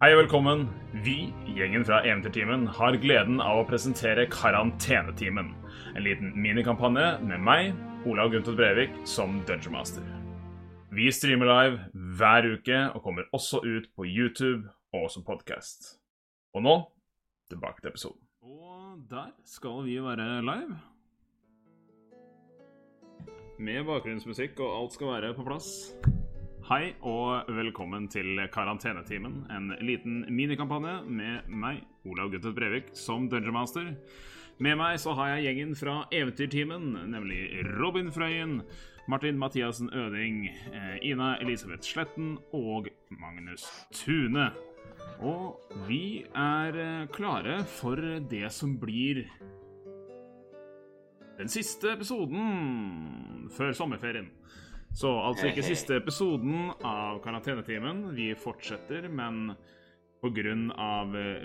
Hei og velkommen. Vi, gjengen fra Eventyrtimen, har gleden av å presentere Karantenetimen. En liten minikampanje med meg, Olav Gunther Brevik, som Dungeon Master. Vi streamer live hver uke og kommer også ut på YouTube og som podkast. Og nå tilbake til episoden. Og der skal vi være live. Med bakgrunnsmusikk og alt skal være på plass. Hei og velkommen til Karantenetimen, en liten minikampanje med meg, Olav Guttet Brevik, som Dungeon Master. Med meg så har jeg gjengen fra Eventyrtimen, nemlig Robin Frøyen, Martin Mathiassen Øding, eh, Ina Elisabeth Sletten og Magnus Tune. Og vi er eh, klare for det som blir den siste episoden før sommerferien. Så altså ikke siste episoden av Karantenetimen. Vi fortsetter, men pga.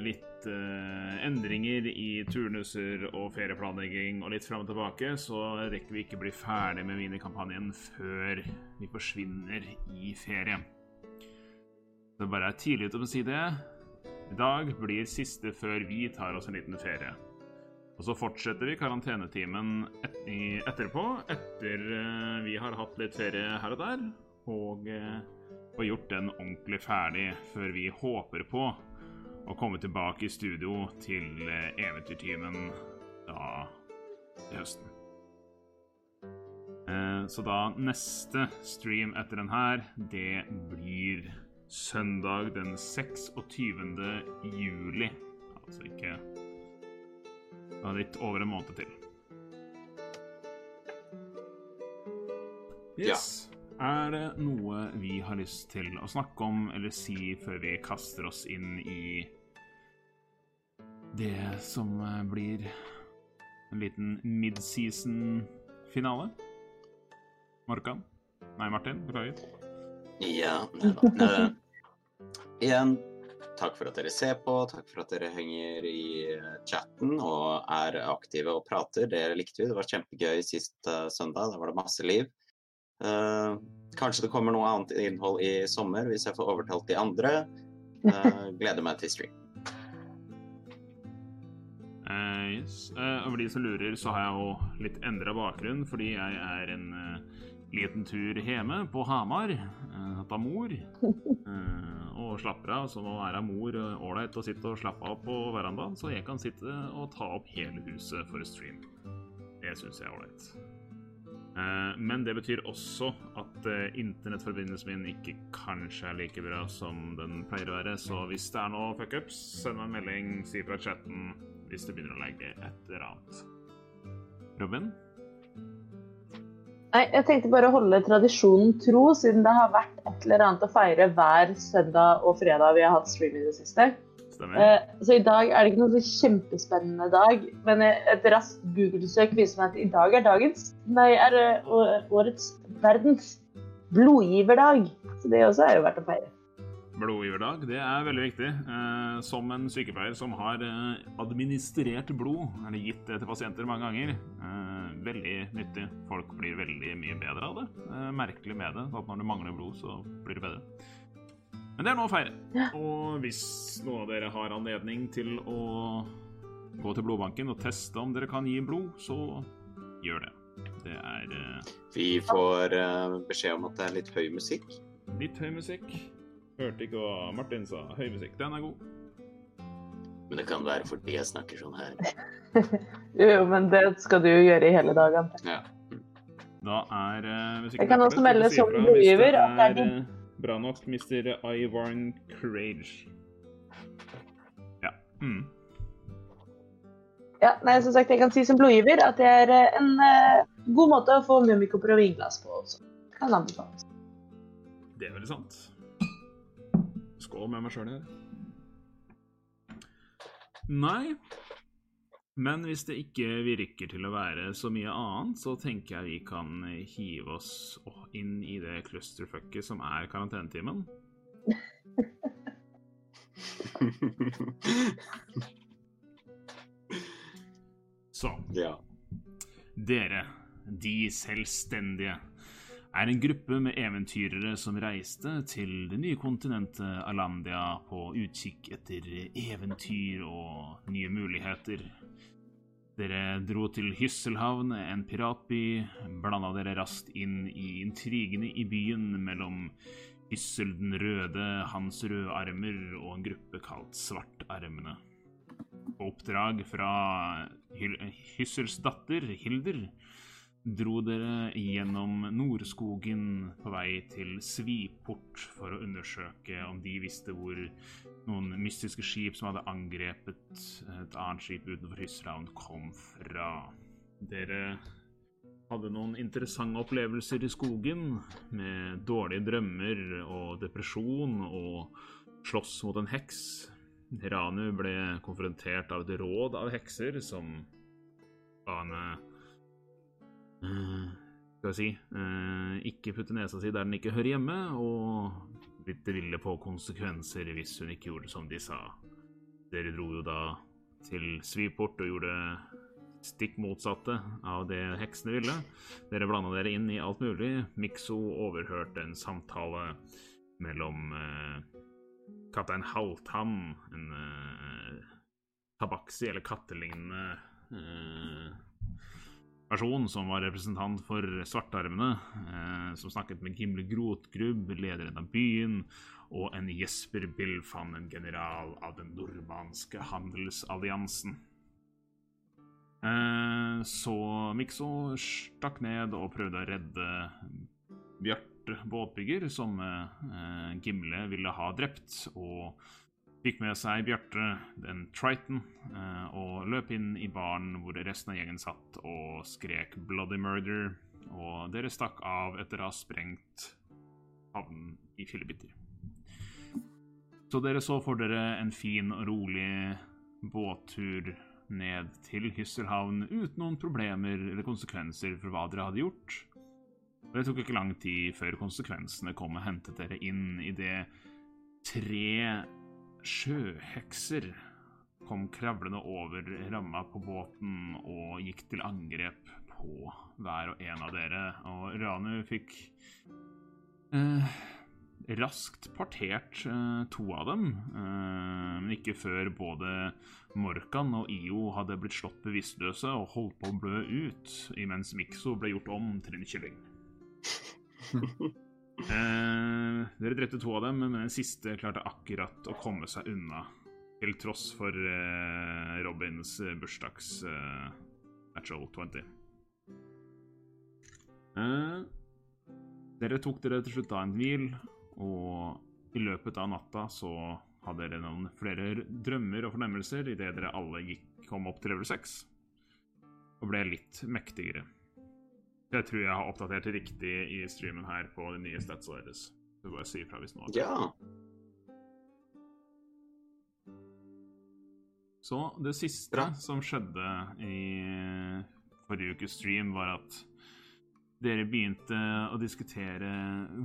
litt uh, endringer i turnuser og ferieplanlegging og litt fram og tilbake, så rekker vi ikke bli ferdig med minikampanjen før vi forsvinner i ferie. Det bare er tidlig til å si det. I dag blir siste før vi tar oss en liten ferie. Og så fortsetter vi karantenetimen et etterpå, etter uh, vi har hatt litt ferie her og der, og uh, gjort den ordentlig ferdig før vi håper på å komme tilbake i studio til uh, Eventyrtimen da til høsten. så da neste stream etter den her, det blir søndag den 26. juli. Altså ikke det litt over en måned til. Yes. Ja. Er det noe vi har lyst til å snakke om eller si før vi kaster oss inn i det som blir en liten midseason-finale? Morkan? Nei, Martin. Beklager. Ja Igjen, Takk for at dere ser på, takk for at dere henger i eh, chatten og er aktive og prater. Det likte vi. Det var kjempegøy sist uh, søndag. Da var det masse liv. Uh, kanskje det kommer noe annet innhold i sommer hvis jeg får overtalt de andre. Uh, gleder meg til stream. yes. over de som lurer, så har jeg jo litt endra bakgrunn fordi jeg er en liten tur hjemme på Hamar. Hatt av mor. og slapper av. Så nå være mor ålreit å sitte og slappe av på verandaen, så jeg kan sitte og ta opp hele huset for stream. Det syns jeg er ålreit. Eh, men det betyr også at eh, internettforbindelsen min ikke kanskje er like bra som den pleier å være. Så hvis det er noe fuckups, send meg en melding, si fra chatten hvis det begynner å legge et eller annet. Robin? Nei, jeg tenkte bare å holde tradisjonen tro, siden det har vært et eller annet å feire hver søndag og fredag vi har hatt stream i det siste. Eh, så i dag er det ikke noen så kjempespennende dag, men et raskt Google-søk viser meg at i dag er dagens Nei, er årets verdens blodgiverdag. Så det også er jo verdt å feire. Blodgiverdag, det er veldig viktig. Eh, som en sykepleier som har eh, administrert blod, eller gitt det til pasienter mange ganger, eh, veldig nyttig. Folk blir veldig mye bedre av det. merkelig med det, at når du mangler blod, så blir det bedre. Men det er noe å feire. Og hvis noen av dere har anledning til å gå til blodbanken og teste om dere kan gi blod, så gjør det. Det er Vi får beskjed om at det er litt høy musikk. Litt høy musikk. Hørte ikke hva Martin sa. Høy musikk, den er god. Men det kan være fordi jeg snakker sånn her. jo, men det skal du jo gjøre i hele dag, Ja. Da er uh, musikken Jeg kan også melde som blodgiver at det er din. bra nok, Mr. Ivarn Crage. Ja. Mm. Ja, nei, som sagt, jeg kan si som blodgiver at det er eh, en uh, god måte å få mummikopper og vinglass på også. Kan anbefales. Det er veldig sant. Skål med meg sjøl her. Nei. Men hvis det ikke virker til å være så mye annet, så tenker jeg vi kan hive oss inn i det clusterfucket som er karantenetimen. Så ja. Dere, de selvstendige. Er en gruppe med eventyrere som reiste til det nye kontinentet Alandia på utkikk etter eventyr og nye muligheter. Dere dro til Hysselhavn, en piratby, blanda dere raskt inn i intrigene i byen mellom Hyssel den røde, Hans røde armer og en gruppe kalt Svartarmene. Oppdrag fra Hyssels datter, Hilder, dro dere gjennom Nordskogen på vei til Sviport for å undersøke om de visste hvor noen mystiske skip som hadde angrepet et annet skip utenfor Hysraun, kom fra. Dere hadde noen interessante opplevelser i skogen, med dårlige drømmer og depresjon, og slåss mot en heks. Ranu ble konfrontert av et råd av hekser som ga henne skal vi si eh, ikke putte nesa si der den ikke hører hjemme, og litt ville på konsekvenser hvis hun ikke gjorde som de sa. Dere dro jo da til Sviport og gjorde stikk motsatte av det heksene ville. Dere blanda dere inn i alt mulig. Mikso overhørte en samtale mellom eh, kaptein Halvtann, en eh, tabaksi eller kattelignende eh, person som var representant for Svartarmene, eh, som snakket med Gimle Grotgrubb, lederen av byen, og en Jesper Bilfan, en general av den nordmanske handelsalliansen. Eh, så Mikso stakk ned og prøvde å redde Bjarte båtbygger, som eh, Gimle ville ha drept, og fikk med seg Bjarte, den Triton, eh, og løp inn i baren hvor resten av gjengen satt og skrek 'bloody murder', og dere stakk av etter å ha sprengt havnen i fillebiter. Så dere så for dere en fin og rolig båttur ned til Hysselhavn uten noen problemer eller konsekvenser for hva dere hadde gjort. Og det tok ikke lang tid før konsekvensene kom og hentet dere inn i det tre sjøhekser kom kravlende over ramma på båten og gikk til angrep på hver og en av dere. Og Ranu fikk eh, raskt partert eh, to av dem, eh, men ikke før både Morkan og Io hadde blitt slått bevisstløse og holdt på å blø ut, imens Mikso ble gjort om til en kylling. Eh, dere drepte to av dem, men den siste klarte akkurat å komme seg unna. Til tross for eh, Robins bursdags eh, natural 20. Eh, dere tok dere til slutt da en hvil, og i løpet av natta så hadde dere noen flere drømmer og fornemmelser idet dere alle gikk, kom opp til level 6 og ble litt mektigere. Jeg tror jeg har oppdatert riktig i streamen her på de nye statsa deres. Så bare sier ifra hvis noe Ja. Så det siste Bra. som skjedde i forrige ukes stream, var at dere begynte å diskutere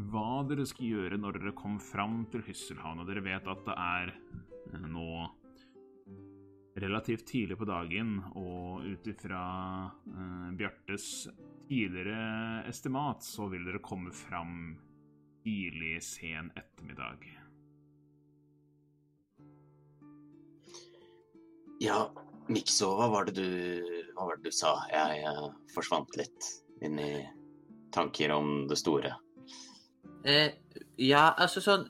hva dere skulle gjøre når dere kom fram til Hysselhavn. Og dere vet at det er nå relativt tidlig på dagen, og ut ifra eh, Bjartes tidligere estimat, så vil dere komme fram tidlig sen ettermiddag. Ja, Mikso, hva var det du, hva var det du sa? Jeg jeg forsvant litt inn i tanker om det store. Eh, ja, altså sånn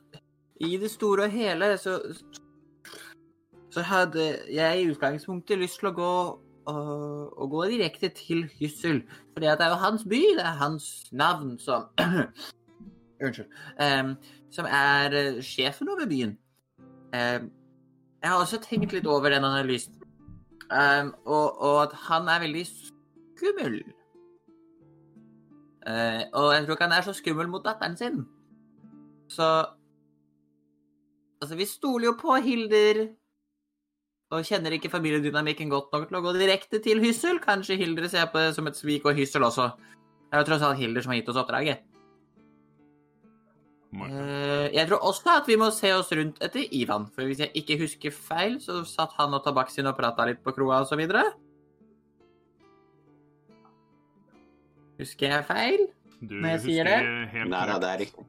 I det store og hele så så hadde jeg i utgangspunktet lyst til å gå, uh, å gå direkte til Hyssel. For det er jo hans by, det er hans navn som Unnskyld. Um, som er uh, sjefen over byen. Um, jeg har også tenkt litt over den analysen. Um, og, og, at han er veldig skummel. Uh, og jeg tror ikke han er så skummel mot datteren sin. Så Altså, vi stoler jo på Hilder og kjenner ikke familiedynamikken godt nok til å gå direkte til Hyssel. Kanskje Hilder ser på det som et svik, og Hyssel også. Det er jo tross alt Hilder som har gitt oss oppdraget. Uh, jeg tror også at vi må se oss rundt etter Ivan. For hvis jeg ikke husker feil, så satt han og Tabaksin og prata litt på kroa og så videre. Husker jeg feil? Du Når jeg sier husker det? helt Nei, nei, det er riktig.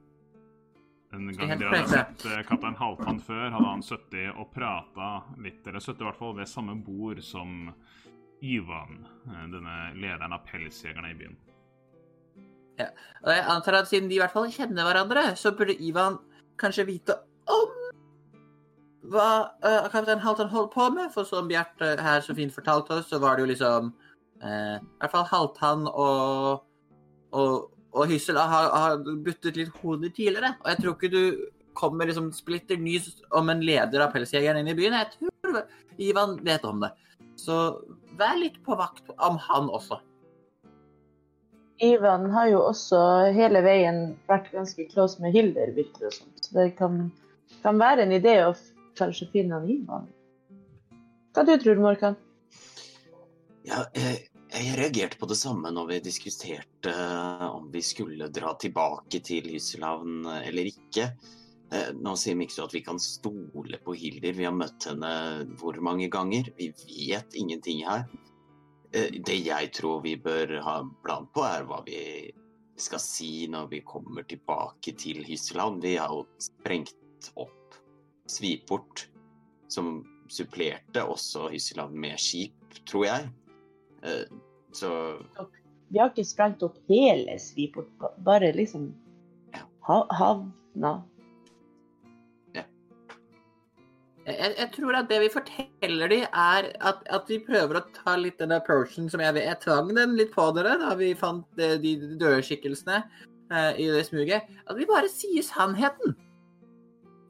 Den gang de dere hadde sett eh, kaptein Halvdan før, hadde han sittet og prata litt, eller sittet i hvert fall ved samme bord som Ivan, eh, denne lederen av pelsjegerne i byen. Ja. Og jeg antar at siden de i hvert fall kjenner hverandre, så burde Ivan kanskje vite om hva uh, kaptein Halvdan holdt på med. For som Bjarte her så fint fortalte oss, så var det jo liksom uh, I hvert fall Halvdan og, og, og Hyssel har, har byttet litt hodet tidligere. Og jeg tror ikke du kommer liksom splitter ny om en leder av Pelsjegeren inn i byen. Jeg tror Ivan vet om det. Så vær litt på vakt om han også. Ivan har jo også hele veien vært ganske close med Hilder, virker det som. Så det kan, kan være en idé å kanskje finne han Ivan. Hva du tror Morkan? Ja, jeg, jeg reagerte på det samme når vi diskuterte eh, om vi skulle dra tilbake til Hysselhavn eh, eller ikke. Eh, Nå sier Mikso at vi kan stole på Hilder. Vi har møtt henne hvor mange ganger? Vi vet ingenting her. Det jeg tror vi bør ha en plan på, er hva vi skal si når vi kommer tilbake til Hysselhavn. Vi har jo sprengt opp Sviport, som supplerte også Hysselhavn med skip, tror jeg. Eh, Så Vi har ikke sprengt opp hele Sviport, ba- bare liksom ha- havna. Jeg, jeg tror at det vi forteller de er at, at vi prøver å ta litt den approachen som jeg, jeg tvang den litt på dere da vi fant eh, de, de døde skikkelsene eh, i det smuget. At vi bare sier sannheten.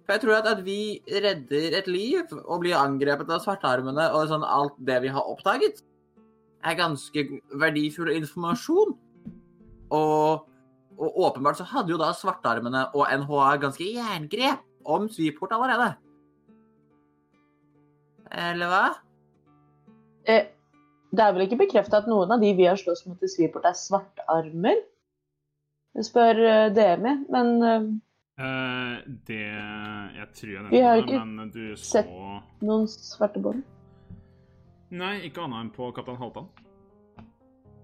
For jeg tror at, at vi redder et liv og blir angrepet av svartarmene og sånn alt det vi har oppdaget, er ganske verdifull informasjon. Og, og åpenbart så hadde jo da svartarmene og NHA ganske jerngrep om Sviport allerede. Eller hva? Eh, det er vel ikke bekrefta at noen av de vi har slåss mot i Sviport, er svartarmer? Jeg spør DMI, Demi, men eh, Eh, det Jeg tror jeg Vi har nevnte det, ikke men du så sett- noen svarte bånd? Nei, ikke annet enn på kaptein Halvdan.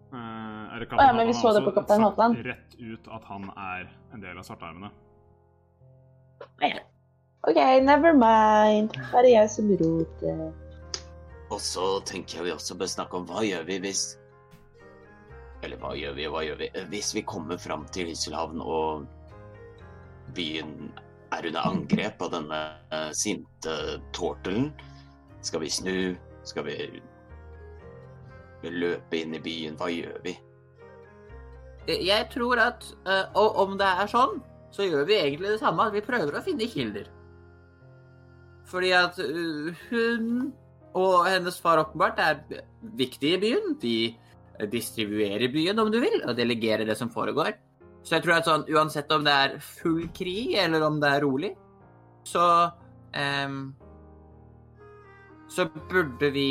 Uh, er det Å ja, men vi så det på Kaptein Halvdan. Rett ut at han er en del av svartearmene. OK, never mind. Bare jeg som roter. Og så tenker jeg vi også bør snakke om hva gjør vi hvis Eller hva gjør vi, hva gjør vi? Hvis vi kommer fram til Hysselhavn og byen er under angrep av denne eh, sinte tortelen, skal vi snu? Skal vi løpe inn i byen? Hva gjør vi? Jeg tror at eh, og om det er sånn, så gjør vi egentlig det samme. Vi prøver å finne kilder. Fordi at eh, hun og hennes far åpenbart er viktige i byen. De distribuerer byen, om du vil, og delegerer det som foregår. Så jeg tror at sånn, uansett om det er full krig, eller om det er rolig, så ehm, Så burde vi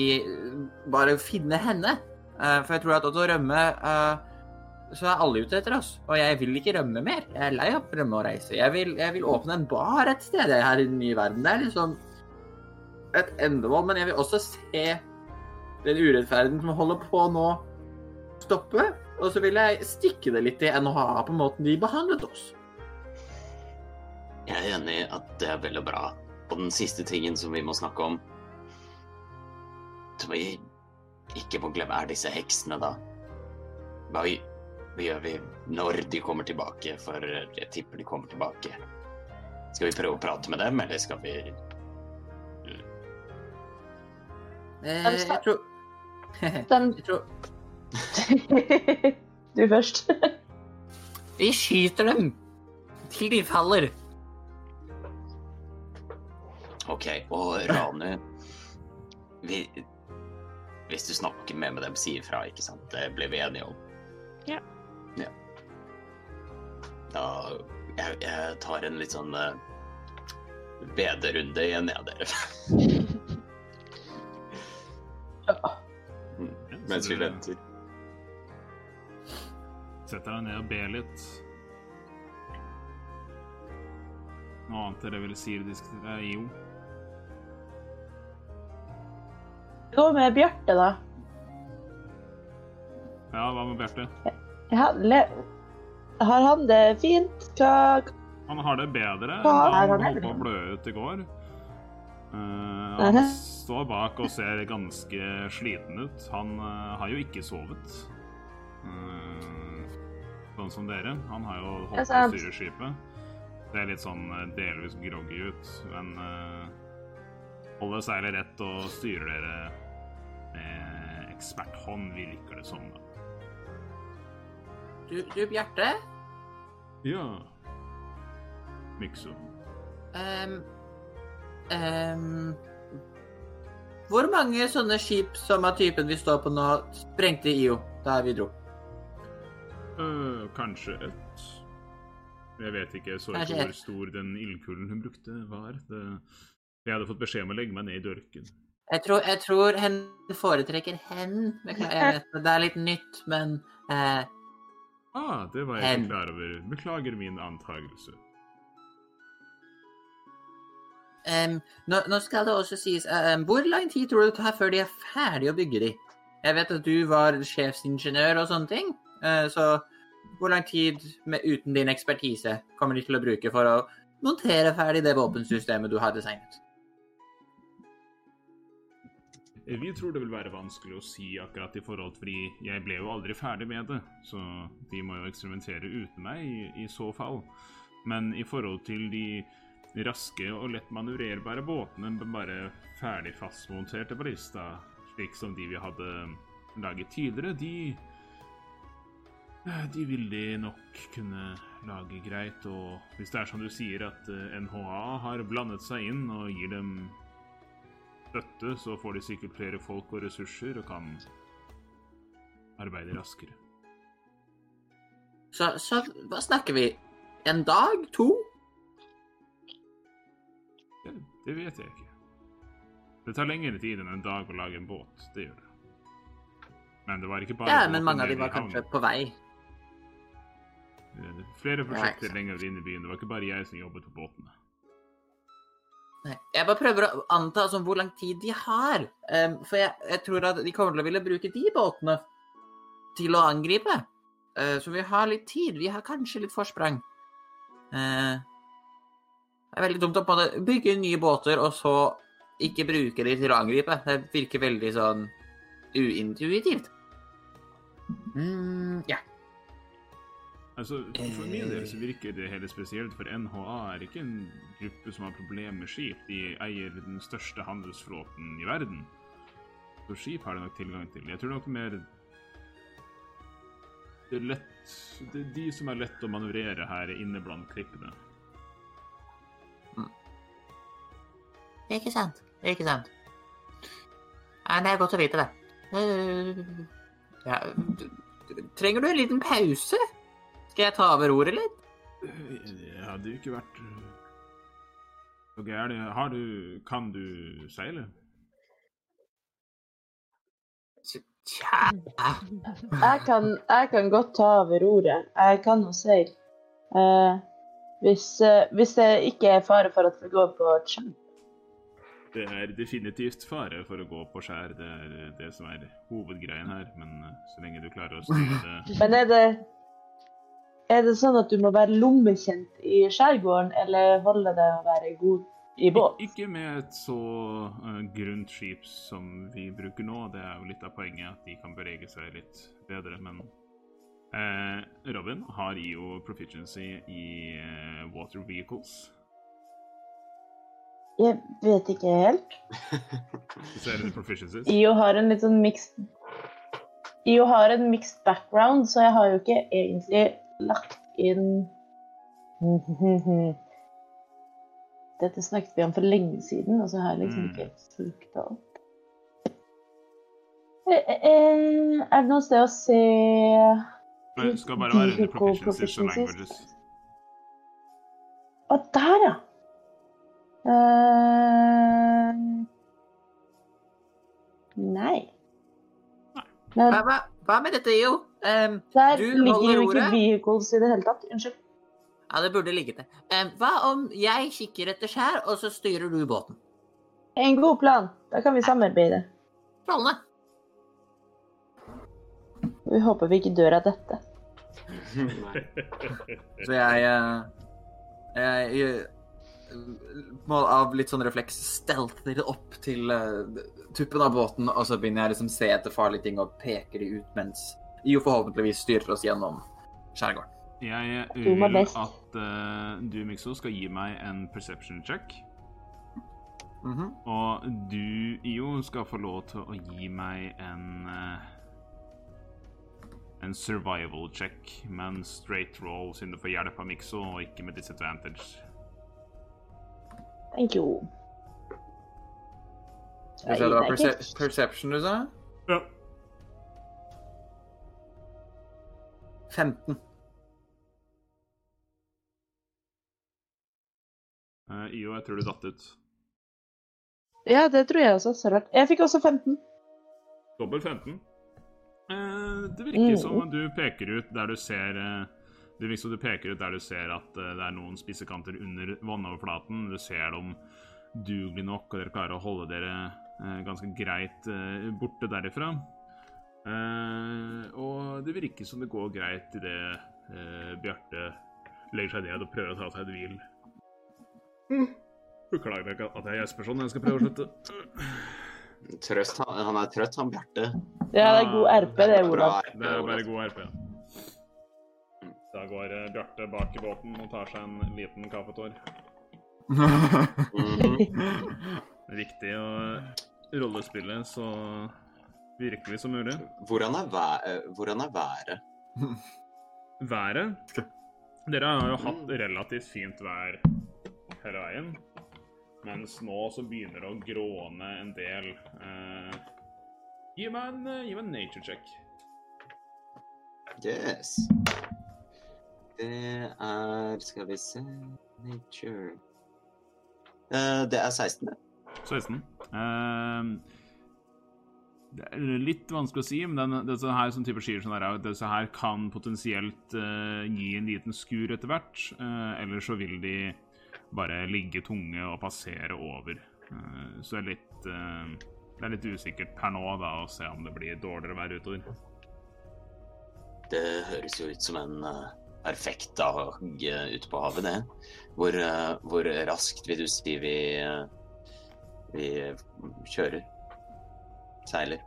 bare finne henne. Eh, for jeg tror at å rømme eh, så er alle ute etter oss. Og jeg vil ikke rømme mer. Jeg er lei av å rømme og reise. Jeg vil, jeg vil åpne en bar et sted her i den nye verden. Det er liksom et endemål, men jeg vil også se den urettferden som holder på nå, stoppe. Og så vil jeg stikke det litt i NHA på måten de behandlet oss. Jeg er enig i at det er vel og bra. Og den siste tingen som vi må snakke om, vi ikke må glemme, er disse heksene, da. Hva, hva gjør vi når de kommer tilbake? For jeg tipper de kommer tilbake. Skal vi prøve å prate med dem, eller skal vi Eh, jeg tror Den Jeg tror Du først. Vi skyter dem til de faller. OK. Og Ranu vi, Hvis du snakker med, med dem, si ifra, ikke sant? Det ble vi enige om. Ja. ja. Da jeg, jeg tar en litt sånn uh, bederunde igjen, jeg, dere. Mm, Ja, så Mens vi venter. Sett deg ned og be litt. Noe annet dere vil si diskutere? Jo. Gå med Bjarte, da. Ja, hva med Bjarte? Ja, har han det fint? Hva Han har det bedre. Hva han holdt på å blø ut i går. Uh, han står bak og ser ganske sliten ut. Han uh, har jo ikke sovet. Uh, sånn som dere. Han har jo holdt på å styre skipet. Det er litt sånn delvis groggy ut, men holder seilet rett og styrer dere med eksperthånd, liker det som. da. Du, du Bjarte? Ja Mikso. Um, um, hvor mange sånne skip som av typen vi står på nå, sprengte IO da vi dro? Uh, kanskje ett. Jeg vet ikke så ikke hvor stor den ildkulen hun brukte, var. Det, jeg hadde fått beskjed om å legge meg ned i dørken. Jeg tror, jeg tror hen foretrekker hen. Jeg vet det er litt nytt, men eh, Ah, det var jeg ikke klar over. Beklager min antagelse. Um, nå, nå, skal det også sies um, Hvor lang tid tror du det tar før de er ferdig å bygge de? Jeg vet at du var sjefsingeniør og sånne ting, uh, så hvor lang tid med, uten din ekspertise kommer de til å bruke for å montere ferdig det våpensystemet du har designet? Vi tror det vil være vanskelig å si akkurat i forhold til fordi jeg ble jo aldri ferdig med det, så de må jo eksperimentere uten meg i, i så fall. Men i forhold til de raske og lett manøvrerbare båtene med bare ferdig fastmonterte ballista, slik som de vi hadde laget tidligere, de de vil de nok kunne lage greit. Og hvis det er som du sier, at NHA har blandet seg inn og gir dem støtte, så får de sikkert flere folk og ressurser og kan arbeide raskere. Så, så hva snakker vi? En dag? To? Det, det, vet jeg ikke. Det tar lengre tid enn en dag å lage en båt. Det gjør det. Men det var ikke bare Ja, men mange av de var kanskje på vei. Flere prosjekter lenger inn i byen. Det var ikke bare jeg som jobbet på båtene. Jeg bare prøver å anta altså, hvor lang tid de har. Um, for jeg, jeg, tror at de kommer til å ville bruke de båtene til å angripe. Uh, så vi har litt tid. Vi har kanskje litt forsprang. Uh, det er veldig dumt å bygge nye båter og så ikke bruke de til å angripe. Det virker veldig sånn uintuitivt. Mm, ja. Altså, For min del så virker det hele spesielt, for NHA er ikke en gruppe som har problemer med skip. De eier den største handelsflåten i verden. Så skip har de nok tilgang til. Jeg tror nok mer Det er lett Det er de som er lett å manøvrere her inne blant klippene. Mm. Ikke sant. Ikke sant. Nei, det er godt å vite det. Ja, trenger du en liten pause? Skal jeg ta over ordet litt? Det hadde jo ikke vært så gærent. Har du Kan du seile? Tja jeg kan, jeg kan godt ta over ordet. Jeg kan jo seile. Eh, hvis, eh, hvis, det ikke er fare for at vi går på skjær. Det er definitivt fare for å gå på skjær. Det er det som er hovedgreien her. Men uh, så lenge du klarer å styre det Men er det er det sånn at du må være lommekjent i skjærgården, eller holder det å være god i båt? Ikke med et så uh, grunt skip som vi bruker nå. Det er jo litt av poenget at de kan bevege seg litt bedre. Men uh, Robin har jo proficiency i uh, water vehicles. Jeg vet ikke helt. Så er det proficiencies? IO har en litt sånn mixed IO har en mixed background, så jeg har jo ikke egentlig lagt inn Dette snakket vi om for lenge siden, og så har jeg liksom mm. ikke fulgt det opp. Eh, eh, eh, er det noe sted å se Det skal bare være under proficiencies and languages. Å, der, ja. Uh, nei. Men, hva, hva, med dette, Jo? Um, Der ligger jo ikke vehicles i det hele tatt. Unnskyld. Ja, det burde ligget det. Um, hva om jeg kikker etter skjær, og så styrer du båten? En god plan. Da kan vi samarbeide. Strålende. Vi håper vi ikke dør av dette. Så jeg, eh, jeg, må Av litt sånn refleks stelter opp til uh, tuppen av båten, og så begynner jeg liksom se etter farlige ting og peker de ut mens jo forhåpentligvis styrer oss gjennom skjærgården. Jeg vil at uh, du, Mikso, skal gi meg en perception check. Mm -hmm. Og du, IO, skal få lov til å gi meg en uh, en survival check med en straight roll, siden du får hjelp av Mikso, og ikke med disadvantage. Thank you. Skal det var perce perception du sa? Ja. 15. Uh, IO, jeg tror du datt ut. Ja, det tror jeg også. Sørvert. Jeg fikk også 15. Dobbel 15. Uh, det virker mm. som du peker ut der du ser uh, det virker som du peker ut der du ser at uh, det er noen spisekanter under vannoverflaten. Du ser dem dugelig nok, og dere klarer å holde dere ganske greit borte derifra. Og det virker som det går greit idet eh, Bjarte legger seg ned og prøver å ta seg et hvil. Mm. Beklager at jeg gjesper sånn. Jeg skal prøve å slutte. Trøst, han er trøtt, han Bjarte. Ja, det er god RP, det, Olav. Det er bare god RP. Da går eh, Bjarte bak i båten og tar seg en liten kaffetår. Viktig å rollespille så virkelig som mulig. Hvordan er, væ eh, hvordan er været? Været? Dere har jo hatt relativt fint vær hele veien. Mens nå så begynner det å gråne en del. Eh, gi, meg en, uh, gi meg en nature check. Yes. Det er Skal vi se Nature uh, Det er 16, det. 16. det er litt vanskelig å si, men den, disse her som type skier sånn er, disse her kan potensielt gi en liten skur etter hvert. eller så vil de bare ligge tunge og passere over. Uh, så det er litt Det er litt usikkert per nå da, å se om det blir dårligere vær utover. Det høres jo ut som en uh, perfekt dag ute på havet, det. Hvor, uh, hvor, raskt vil du si vi, uh, vi kjører? Seiler?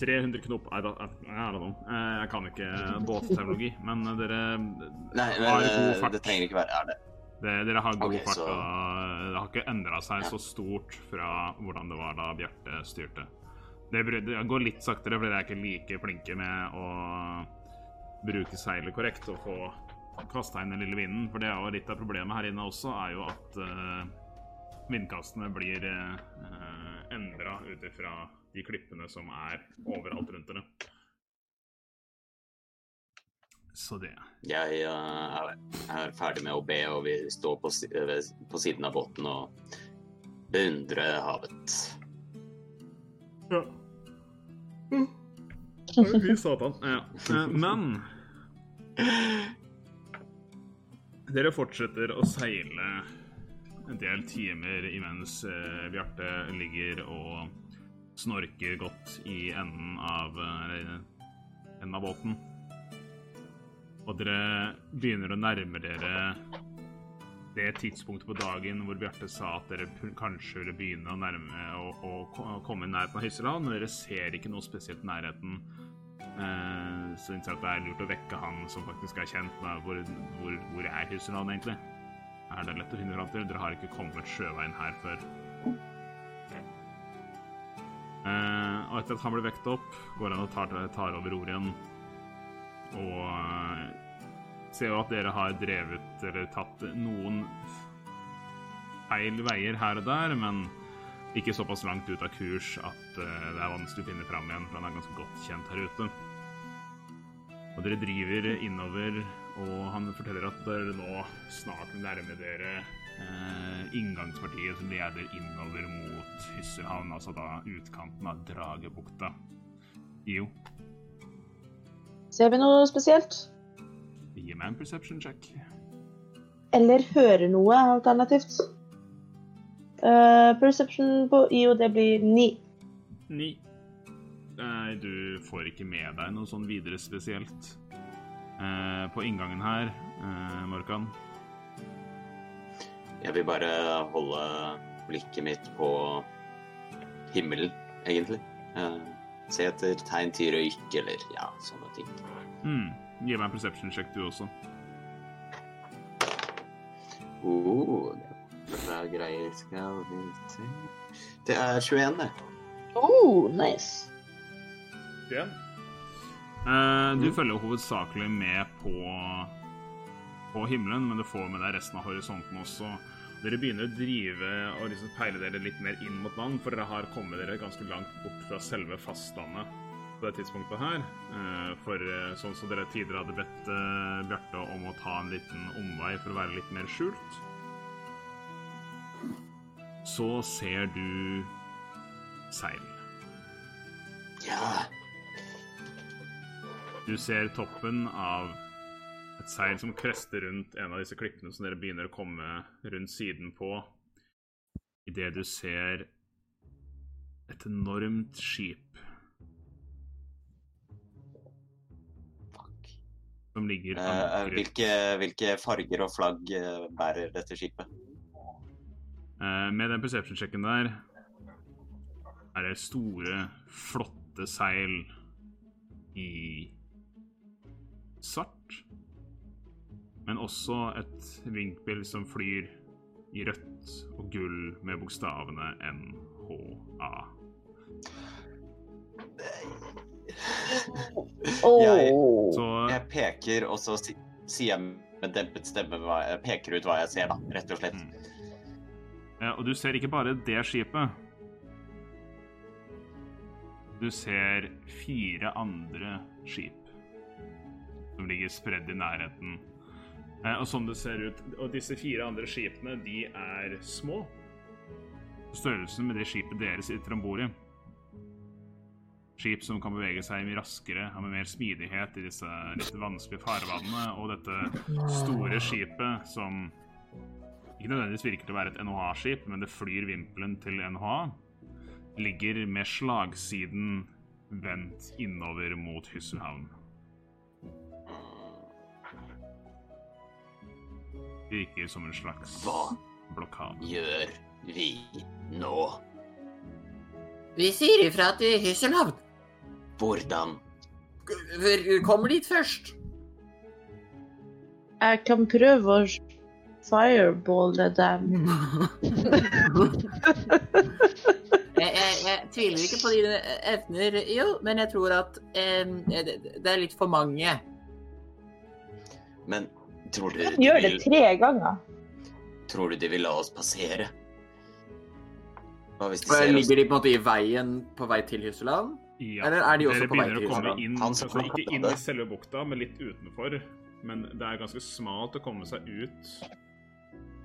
300 knop I don't, I don't know. Eh, jeg kan ikke båtteknologi, men dere Nei, men, har god eh, fart. Det trenger ikke være er det. det dere har god okay, fart, så... og det har ikke endra seg ja. så stort fra hvordan det var da Bjarte styrte. Det, går litt saktere, for dere er ikke like flinke med å bruke seilet korrekt og få kasta inn den lille vinden. For det er jo litt av problemet her inne også, er jo at uh, vindkastene blir uh, endra ut ifra de klippene som er overalt rundt dere. Så det. Jeg uh, er ferdig med å be, og vi står på, på siden av båten og beundrer havet. Ja. Fy satan. Ja. Eh, men Dere fortsetter å seile en del timer imens eh, Bjarte ligger og snorker godt i enden av, enden av båten. Og dere begynner å nærme dere det tidspunktet på dagen hvor Bjarte sa at dere kanskje ville begynne å nærme å, å komme i nærheten av Hysseland, men dere ser ikke noe spesielt i nærheten. Eh, så innser at det er lurt å vekke han som faktisk er kjent med hvor, hvor, hvor er Hysseland egentlig. Er det lett å finne fram til? Dere har ikke kommet sjøveien her før. Etter at han blir vekket opp, går han og tar, tar over roret igjen. Og eh, ser jo at dere har drevet eller tatt noen feil veier her og der, men ikke såpass langt ut av kurs at uh, det er vanskelig å finne fram igjen, for han er ganske godt kjent her ute. Og dere driver innover, og han forteller at dere nå snart nærmer dere eh, inngangspartiet som leder innover mot Hysselhavn, altså da utkanten av Dragebukta. Jo. Ser vi noe spesielt? Gi meg en perception check. Eller hører noe alternativt. Uh, perception på IO, det blir ni. Ni. Nei, du får ikke med deg noe sånn videre spesielt. Uh, på inngangen her, uh, Morkan Jeg vil bare holde blikket mitt på himmelen, egentlig. Eh, se etter tegn til røyk eller ja, sånne ting. Mm. Gi meg en perception check, du også. Oh, det bra greier. Skal vi se Det er 21, det. Oh, nice. Okay. Uh, du følger hovedsakelig med på, på himmelen, men du får med deg resten av horisonten også. Dere begynner å drive og liksom peile dere litt mer inn mot land, for dere har kommet dere ganske langt bort fra selve fastlandet på det tidspunktet her. Uh, for uh, sånn som dere tidligere hadde bedt Bjarte om å ta en liten omvei for å være litt mer skjult, så ser du seil. Ja. Du ser toppen av et seil som krester rundt en av disse klippene som dere begynner å komme rundt siden på, idet du ser et enormt skip. Fuck. Som ligger uh, hvilke, hvilke, farger og flagg uh, bærer dette skipet? Uh, med den perception-sjekken der er det store, flotte seil i svart. Men også et vinkbil som flyr i rødt og gull med bokstavene NHA. Jeg, så, jeg peker, og så sier jeg med dempet stemme jeg peker ut hva jeg ser, da, rett og slett. Mm. Ja, og du ser ikke bare det skipet. Du ser fire andre skip som ligger spredd i nærheten. Eh, og som det ser ut Og disse fire andre skipene, de er små. Størrelsen med det skipet dere sitter om bord i. Skip som kan bevege seg mye raskere, har med mer smidighet i disse litt vanskelige farvannene. Og dette store skipet som ikke nødvendigvis virker til å være et NHA-skip, men det flyr vimpelen til NHA, ligger med slagsiden vendt innover mot Hysselhavn. Virker som en slags Hva blokade. gjør vi nå? Vi sier ifra til Hysselhavn. Hvordan? Vi kommer dit først. Jeg kan prøve å fireballe dem. jeg, jeg, jeg, tviler ikke på dine evner, jo, men jeg tror at eh, det er litt for mange. Men Tror du de gjør det tre ganger. Tror du de vil la oss passere? Hva hvis de ser Ligger de på en måte i veien på vei til Hysseland? Ja. Eller er de også Dere på vei til Hysseland? Inn, altså, ikke inn i selve bukta, men litt utenfor. Men det er ganske smalt å komme seg ut.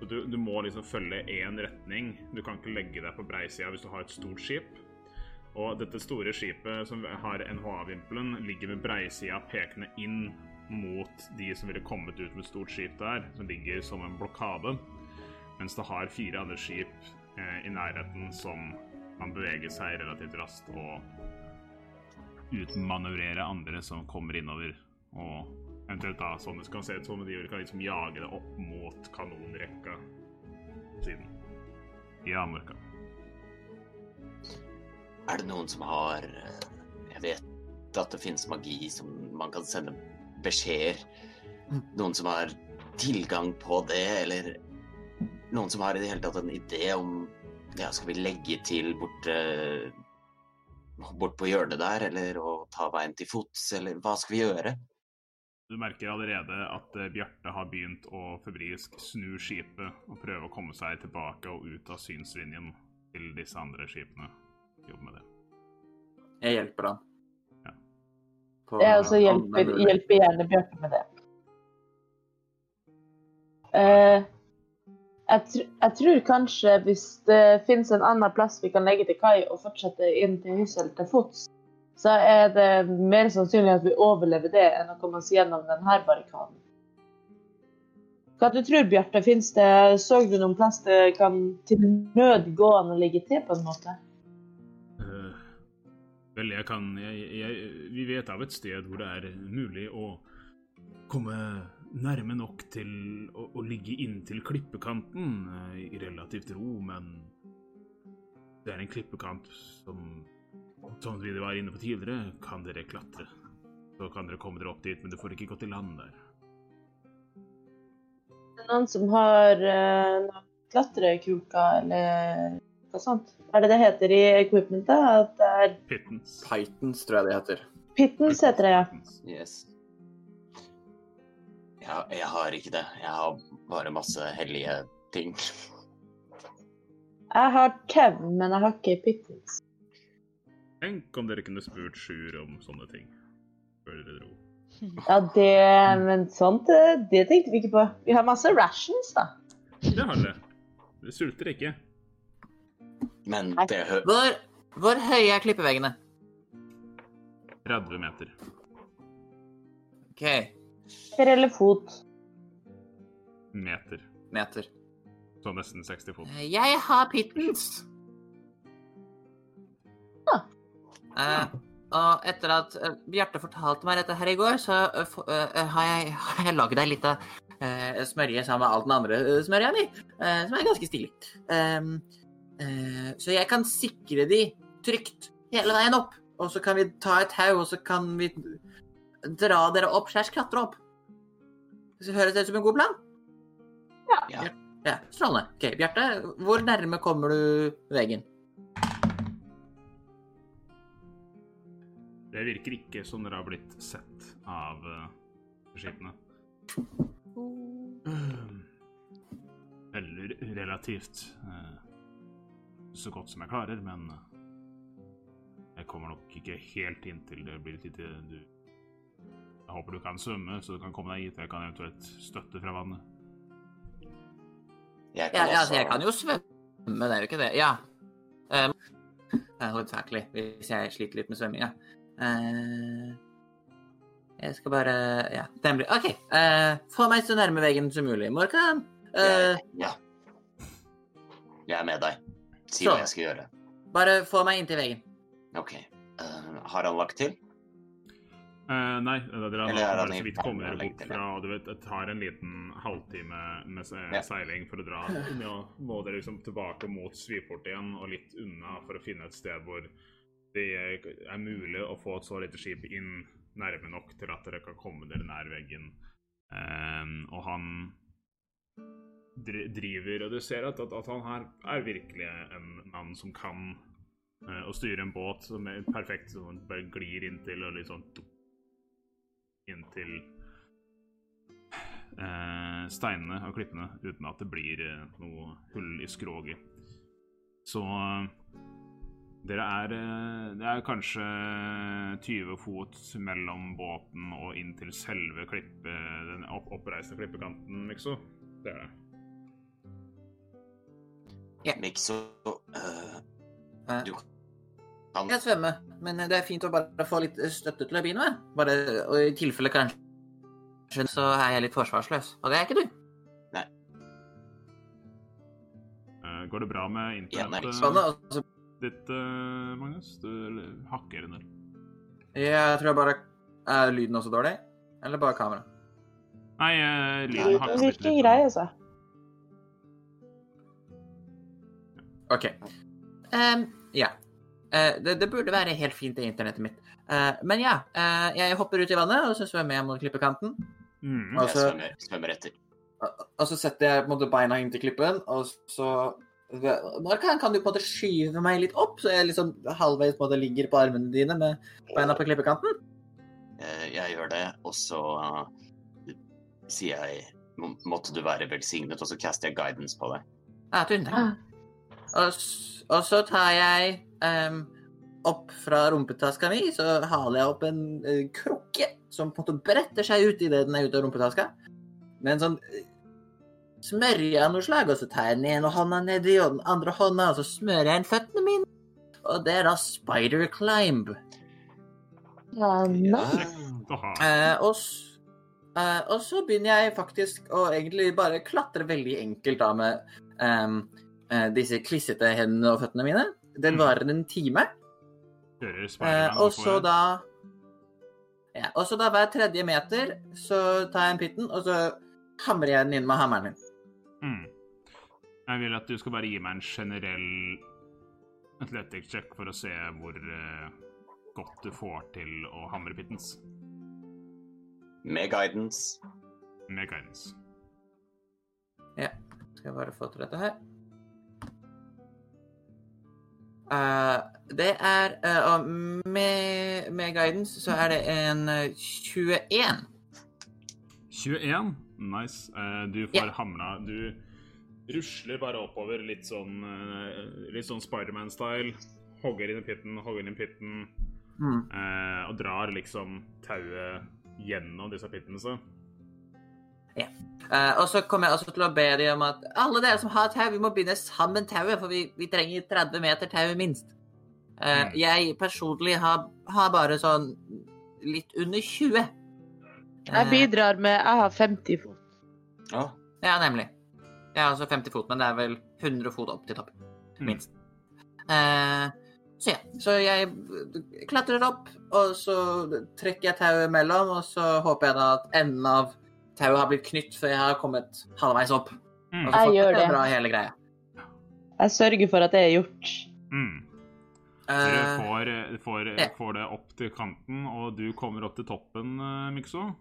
Du, du må liksom følge én retning. Du kan ikke legge deg på breisida hvis du har et stort skip. Og dette store skipet som har NHA-vimpelen, ligger med breisida pekende inn mot de som ville kommet ut med stort skip der, som ligger som en blokade. Mens det har fire andre skip eh, i nærheten som kan bevege seg relativt raskt og utmanøvrere andre som kommer innover. Og eventuelt da, sånn det skal se ut som, de kan liksom jage det opp mot kanonrekka siden. Ja, Mørka. Er det noen som har eh, Jeg vet at det finnes magi som man kan sende beskjeder. Mm. Noen som har tilgang på det, eller noen som har i det hele tatt en idé om ja, skal vi legge til bort, bort på hjørnet der, eller å ta veien til fots, eller hva skal vi gjøre? Du merker allerede at uh, Bjarte har begynt å febrilsk snu skipet og prøve å komme seg tilbake og ut av synslinjen til disse andre skipene. Jobb med det. Jeg hjelper han. Jeg også hjelper, hjelper gjerne Bjarte med det. Uh, jeg, tr jeg, tror kanskje hvis det finnes en annen plass vi kan legge til kai og fortsette inn til Hyssel til fots, så er det mer sannsynlig at vi overlever det enn å komme oss gjennom denne barrikaden. Hva du tror Bjarte? Finnes det, Så du noen plass det kan til nød gå an å ligge til, på en måte? Vel, jeg kan jeg, jeg, Vi vet av et sted hvor det er mulig å komme nærme nok til å, å ligge inntil klippekanten eh, i relativt ro, men det er en klippekant som Som vi var inne på tidligere, kan dere klatre. Så kan dere komme dere opp dit, men du får ikke gå til land der. Det er noen som har uh, klatrekroker eller noe sånt. Er det det heter i equipmentet? At det er Pittens. Pythons, tror jeg det heter. Pittens heter det, ja. Yes. Jeg, jeg har ikke det. Jeg har bare masse hellige ting. Jeg har tau, men jeg har ikke pittens. Tenk om dere kunne spurt Sjur om sånne ting før dere dro. Ja, det Men sånt, eh, det tenkte vi ikke på. Vi har masse rations, da. Det har dere. Dere sulter ikke. Men det hø... Hvor, hvor høye er klippeveggene? 30 meter. OK. Per eller fot. Meter. Meter. Så nesten 60 fot. Eh, Jeg har pittens. Eh, og etter at eh, Bjarte fortalte meg dette her i går, så uh, eh, har jeg, har jeg lagd ei lita uh, smørje sammen med alt den andre smørja mi, eh, som er ganske stilig. Um, så jeg kan sikre de trygt hele veien opp. Og så kan vi ta et haug, og så kan vi dra dere opp, slash klatre opp. Så høres det ut som en god plan? Ja. Ja, Strålende. Ok, Bjarte, hvor nærme kommer du veggen? Det virker ikke som dere har blitt sett av uh, skipene. Eller relativt eh, så godt som jeg klarer, men jeg kommer nok ikke helt inn til det blir et lite du Jeg håper du kan svømme, så du kan komme deg hit. Jeg kan eventuelt støtte fra vannet. Jeg Ja, kan ja, altså, jeg kan jo svømme, det er jo ikke det. Ja. Um, hovedsakelig, hvis jeg sliter litt med svømming, ja. Uh, jeg skal bare Ja, den blir OK. Uh, få meg så nærme veggen som mulig. Morkan, eh, Ja. Jeg er med deg. Si Så. hva jeg skal gjøre. bare få meg inntil veggen. OK. Uh, har han lagt til? Uh, nei, dere har Eller bare han så vidt kommet bort fra og du vet, Det tar en liten halvtime med se Ja. seiling for å dra. Nå må dere liksom tilbake mot Sviport igjen og litt unna for å finne et sted hvor det er mulig å få et så lite skip inn nærme nok til at dere kan komme dere nær veggen. Eh, og han driver Og du ser at, at, at han her er virkelig en mann som kan uh, å styre en båt som er perfekt, som han bare glir inntil og litt sånn inntil uh, steinene og klippene uten at det blir uh, noe hull i skroget. Så eh, dere er eh, Det er kanskje 20 fot mellom båten og inntil selve klippe, den opp, oppreiste klippekanten, liksom. Det er det. Mikso så uh, Du kan Jeg svømmer, men det er fint å bare få litt støtte til å begynne med. Bare, og i tilfelle kanskje så er jeg litt forsvarsløs. Og det er ikke du. Eh, går det bra med internettet ja, og ditt, uh, Magnus? Du hakker under. jeg tror jeg bare Er lyden også dårlig? Eller bare kamera? Nei, eh, lyden hakker hakker Det virker litt. grei, altså. OK. Um, ja. Uh, det, det burde være helt fint, det internettet mitt. Uh, men ja, uh, jeg hopper ut i vannet, og så svømmer jeg mot klippekanten. Mm. Jeg Altså- svømmer, svømmer etter. Og- Og så setter jeg på en måte beina inntil klippen, og så Markan, kan du på en måte skyve meg litt opp, så jeg liksom halvveis på en måte ligger på armene dine med beina på klippekanten? Eh, jeg gjør det, og så sier jeg Måtte du være velsignet, og så caster jeg guidance på deg. Ja, tusen takk. Og, og så tar jeg um, opp fra rumpetaska mi, så haler jeg opp en uh, krukke som på en måte bretter seg ut idet den er ute av rumpetaska. Med en sånn uh, smørje av noe slag, og så tar jeg den ene hånda nedi og den andre hånda, og så smører jeg inn føttene mine. Og det er da spider climb. Ja. Eh, og, eh, og så begynner jeg faktisk å egentlig bare klatre veldig enkelt da med eh, disse klissete hendene og føttene mine. Den Mm. varer en time. Eh, og så da ja, Og så da hver tredje meter så tar jeg en pitten, og så hamrer jeg den inn med hammeren min. Mm. Jeg vil at du skal bare gi meg en generell athletic check for å se hvor eh, godt du får til å hamre pittens. Med guidance. Med guidance. Ja. Skal jeg bare få til dette her. Eh, det er eh, Og med, med guidance så er det en eh, 21. 21. Nice. Eh, du får yeah. hamla Du rusler bare oppover litt sånn Litt sånn Spiderman-style. Hogger inn i pitten, hogger inn i pitten, Mm. og drar liksom tauet gjennom disse pittene. Så. Eh, og så kommer jeg også til å be dem om at alle dere som har tau, vi må binde sammen tauet, for vi, vi trenger 30 meter tau minst. Uh, Mm. Jeg personlig har, har bare sånn litt under 20. Jeg Eh, bidrar med Jeg har 50 fot. Ja, Ja, nemlig. Jeg har altså 50 fot, men det er vel 100 fot opp til toppen. Mm. Minst. Eh, så ja. Så jeg klatrer opp, og så trekker jeg tauet mellom, og så håper jeg da at enden av tauet har blitt knytt før jeg har kommet halvveis opp. Mm. Og så Jeg gjør det. Bra hele greia. Jeg sørger for at det er gjort. Mm. Du Eh, får, får, ja. får det opp til kanten, og du kommer opp til toppen, Mykso. Mikso.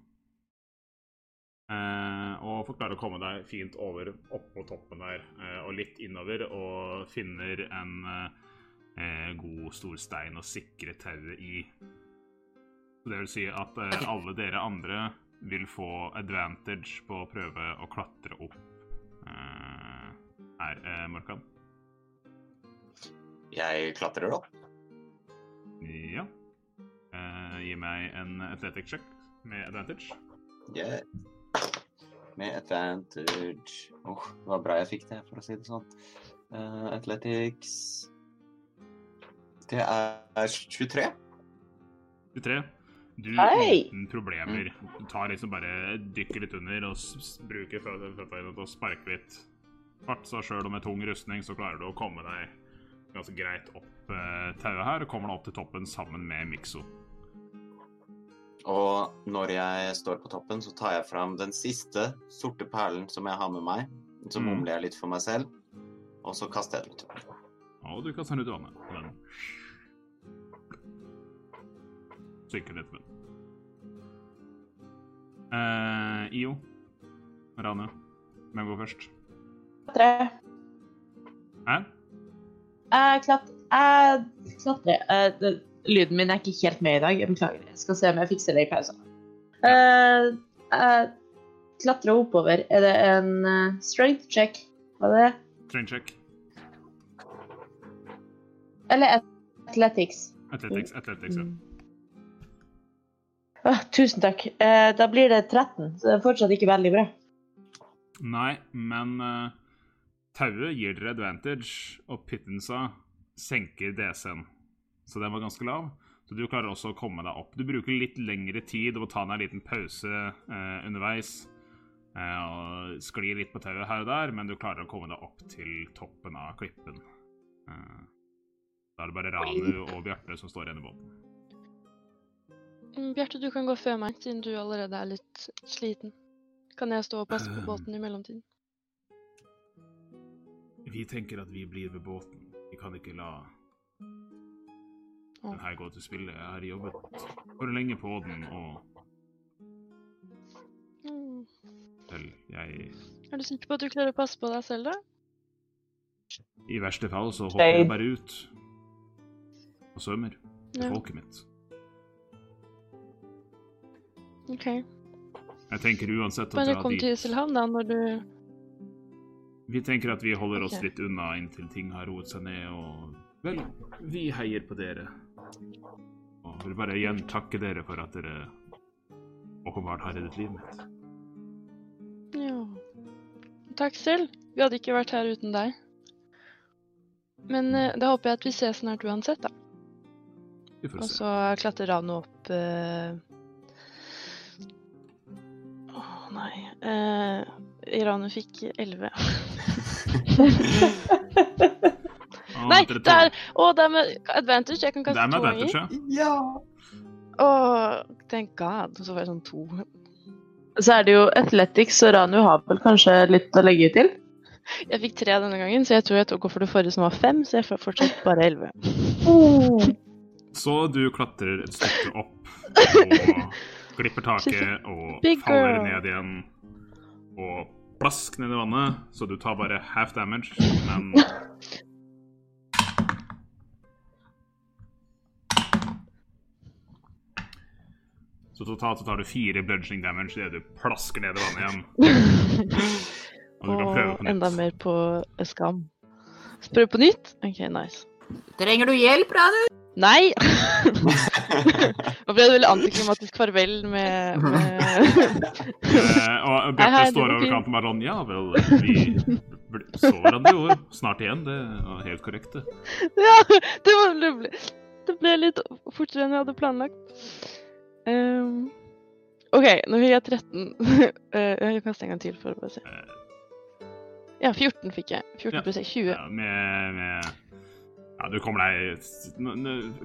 Eh, og får klare å komme deg fint over opp på toppen der, eh, og litt innover, og finner en eh, god stor stein å sikre tauet i. Det vil si at eh, alle dere andre vil få advantage på å prøve å klatre opp uh, her, uh, Morkan. jeg klatrer opp. Ja. Uh, gi meg en athletic check med advantage. Yeah. Med advantage Åh, det var bra jeg fikk det, for å si det sånn. Uh, athletics Det er 23. 23. Du Hei! uten problemer du tar liksom bare dykker litt under og bruker føttene til å sparke litt. Fart, så sjøl med tung rustning så klarer du å komme deg ganske greit opp eh, tauet her, og kommer deg opp til toppen sammen med Mikso. Og når jeg står på toppen, så tar jeg fram den siste sorte perlen som jeg har med meg. Så Mm. mumler jeg litt for meg selv, og så kaster jeg den ut. Og du kaster den ut i vannet. Og Uh. Eh, IO. Rane. Hvem går først? Klatre. Hæ? Uh, klat- uh, klatre det- lyden min er ikke helt med i dag. Jeg beklager. Jeg skal se om jeg fikser det i pausen. Eh, uh, klatre oppover. Er det en uh, strength check? Var det det? Strength check. Eller athletics? Athletics. Athletics, ja. Mm. Åh, tusen takk. Eh, da blir det 13, så det er fortsatt ikke veldig bra. Nei, men uh, tauet gir dere advantage, og pittensa senker DC-en. Så den var ganske lav. Så du klarer også å komme deg opp. Du bruker litt lengre tid og må ta deg en liten pause uh, underveis. Uh, og sklir litt på tauet her og der, men du klarer å komme deg opp til toppen av klippen. Eh, da er det bare Ranu og Bjarte som står igjen i båten. Mm, Bjarte, du kan gå før meg, siden du allerede er litt sliten. Kan jeg stå og passe på båten i mellomtiden? Vi tenker at vi blir ved båten. Vi kan ikke la den her gå til spille. Jeg har jobbet for lenge på den, og Mm. vel, jeg Er du sikker på at du klarer å passe på deg selv, da? I verste fall så hopper jeg bare ut og svømmer til Ja. folket mitt. OK. Jeg tenker uansett at Bare kom til Iselhavn, da, når du Vi tenker at vi holder oss litt unna inntil ting har roet seg ned, og vel, vi heier på dere. Og vil bare igjen takke dere for at dere åpenbart har reddet livet mitt. Ja. Takk selv. Vi hadde ikke vært her uten deg. Men uh, da håper jeg at vi ses snart uansett, da. Vi får Og så klatrer Rano opp eh... nei eh... Rano fikk 11. Nei, det er Å, det er med advantage. Jeg kan kaste to ganger. ja. Ja! Å, thank god. Så får jeg sånn to. Så er det jo Athletics, så Ranu har vel kanskje litt å legge til? Jeg fikk tre denne gangen, så jeg tror jeg tok for det forrige som var fem, så jeg får fortsatt bare elleve. Så du klatrer et stykke opp og glipper taket og faller ned igjen. Og plask ned i vannet, så du tar bare half damage, men Så totalt så tar du fire bludging damage idet du plasker ned i vannet igjen. Og du kan prøve Og enda mer på skam. Prøve på nytt? OK, nice. Trenger du hjelp, Ranu? Nei! Nå ble det veldig antiklimatisk farvel med, med Eh, og Bjarte står over kanten bare sånn Ja vel, vi så hverandre jo snart igjen. Det var helt korrekt, det. Ja, det var det ble, det ble litt fortere enn jeg hadde planlagt. Um, OK, nå fikk jeg 13. Eh, jeg kaster en gang til for å bare se. Ja, 14 fikk jeg. 14 pluss 20. Ja, med, med Ja, du kommer deg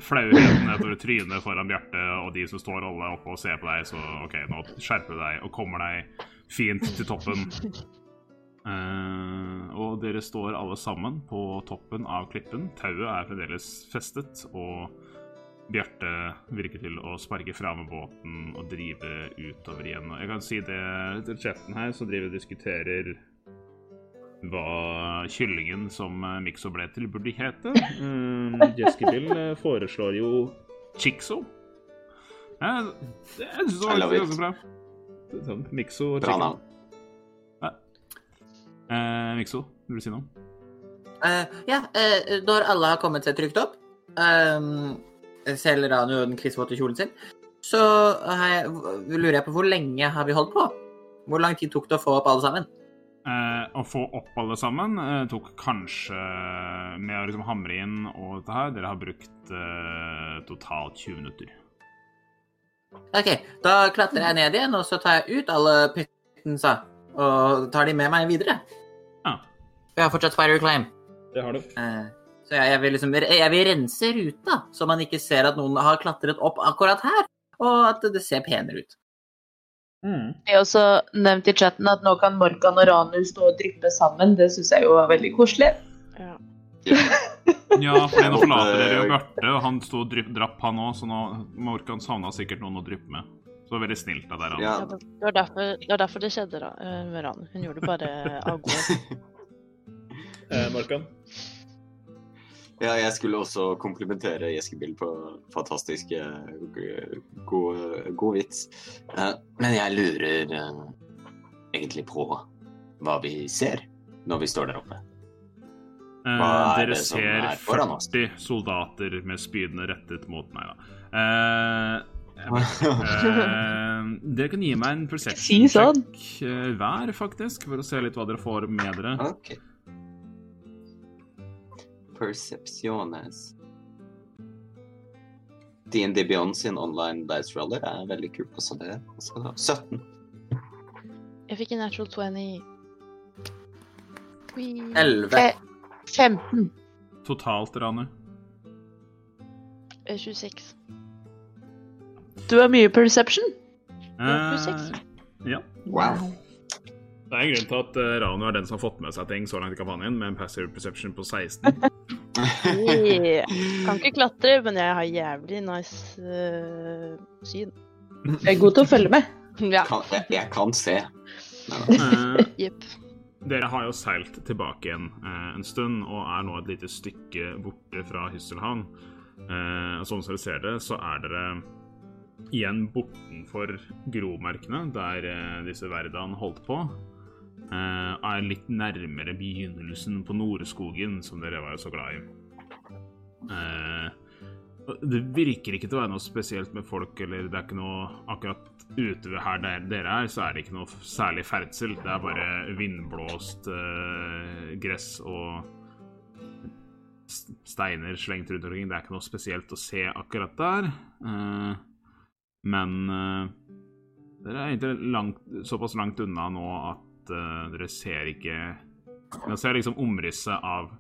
Flauheten nedover trynet foran Bjarte og de som står alle oppe og ser på deg, så OK, nå skjerper du deg og kommer deg fint til toppen. Uh, og dere står alle sammen på toppen av klippen. Tauet er fremdeles festet, og Bjarte virker til å sparke fra med båten og drive utover igjen. Og jeg kan si det til chatten her, som driver og diskuterer hva kyllingen som eh, Mixo ble til, burde hete. Mm, Jeskibill eh, foreslår jo Chixo. Jeg, jeg syns det var ganske bra. Sånn, Mixo og Bra navn. Eh, Mixo, vil du si noe? Uh, ja, uh, når alle har kommet seg trygt opp, um, selv Ranu og den klissvåte kjolen sin, så har jeg, lurer jeg på hvor lenge har vi holdt på? Hvor lang tid tok det å få opp alle sammen? Eh, å få opp alle sammen eh, tok kanskje Med å liksom hamre inn og dette her Dere har brukt eh, totalt 20 minutter. Ok, da klatrer jeg ned igjen, og så tar jeg ut alle pyttensa, og tar de med meg videre. Ja, Jeg har fortsatt Fire Climb. det har du. Eh, så jeg, jeg, vil liksom, jeg vil rense ruta, så man ikke ser at noen har klatret opp akkurat her, og at det ser penere ut. Jeg har også nevnt i chatten at nå kan Morkan og Ranu stå og dryppe sammen. Det syns jeg jo var veldig koselig. Ja. Ja, for nå forlater dere jo Bjarte, og han sto og drypp, drapp, han òg, så nå Morkan savna sikkert noen å dryppe med. Så det var veldig snilt av dere. Ja, Ja, det, det, var derfor, det var derfor det skjedde da, eh, med Ranu. Hun gjorde det bare av gode. Eh, Morkan? Ja, jeg skulle også komplimentere Jeskebil på fantastisk eh, god, god vits. Eh, Men jeg lurer eh, egentlig på hva vi ser når vi står der oppe. Eh, Hva er dere det som ser er foran oss? 40 soldater med spydene rettet mot meg, da. Uh, dere kan gi meg en perception sånn. check hver, faktisk, for å se litt hva dere får med dere. Ok. Percepciones. D&D Beyond sin online dice roller er veldig kult også det. Altså, 17. Jeg fikk en natural 20. Oi. Elleve. Eh, 15. Totalt, Ranu. Eh, 26. Du har mye perception. Ja, pluss seks. Eh, ja. Wow. Det er en grunn til at Rano Ranu er den som har fått med seg ting så langt i kampanjen, med en passive perception på 16. Yeah. Kan ikke klatre, men jeg har jævlig nice uh, syn. Jeg er god til å følge med. Ja. Kan, jeg, jeg kan se. Uh, yep. Dere har jo seilt tilbake igjen uh, en stund, og er nå et lite stykke borte fra Hysselhavn. Uh, sånn som dere ser det, så er dere igjen bortenfor gromerkene, der eh, disse verdene holdt på. Eh, er litt nærmere begynnelsen på Noreskogen, som dere var jo så glad i. Eh, det virker ikke til å være noe spesielt med folk, eller det er ikke noe akkurat ute ved her der dere er, så er det ikke noe særlig ferdsel. Det er bare vindblåst eh, gress og steiner slengt rundt omkring. Det er ikke noe spesielt å se akkurat der. Men dere er egentlig langt, såpass langt unna nå at eh, dere ser ikke Dere ser liksom omrisset av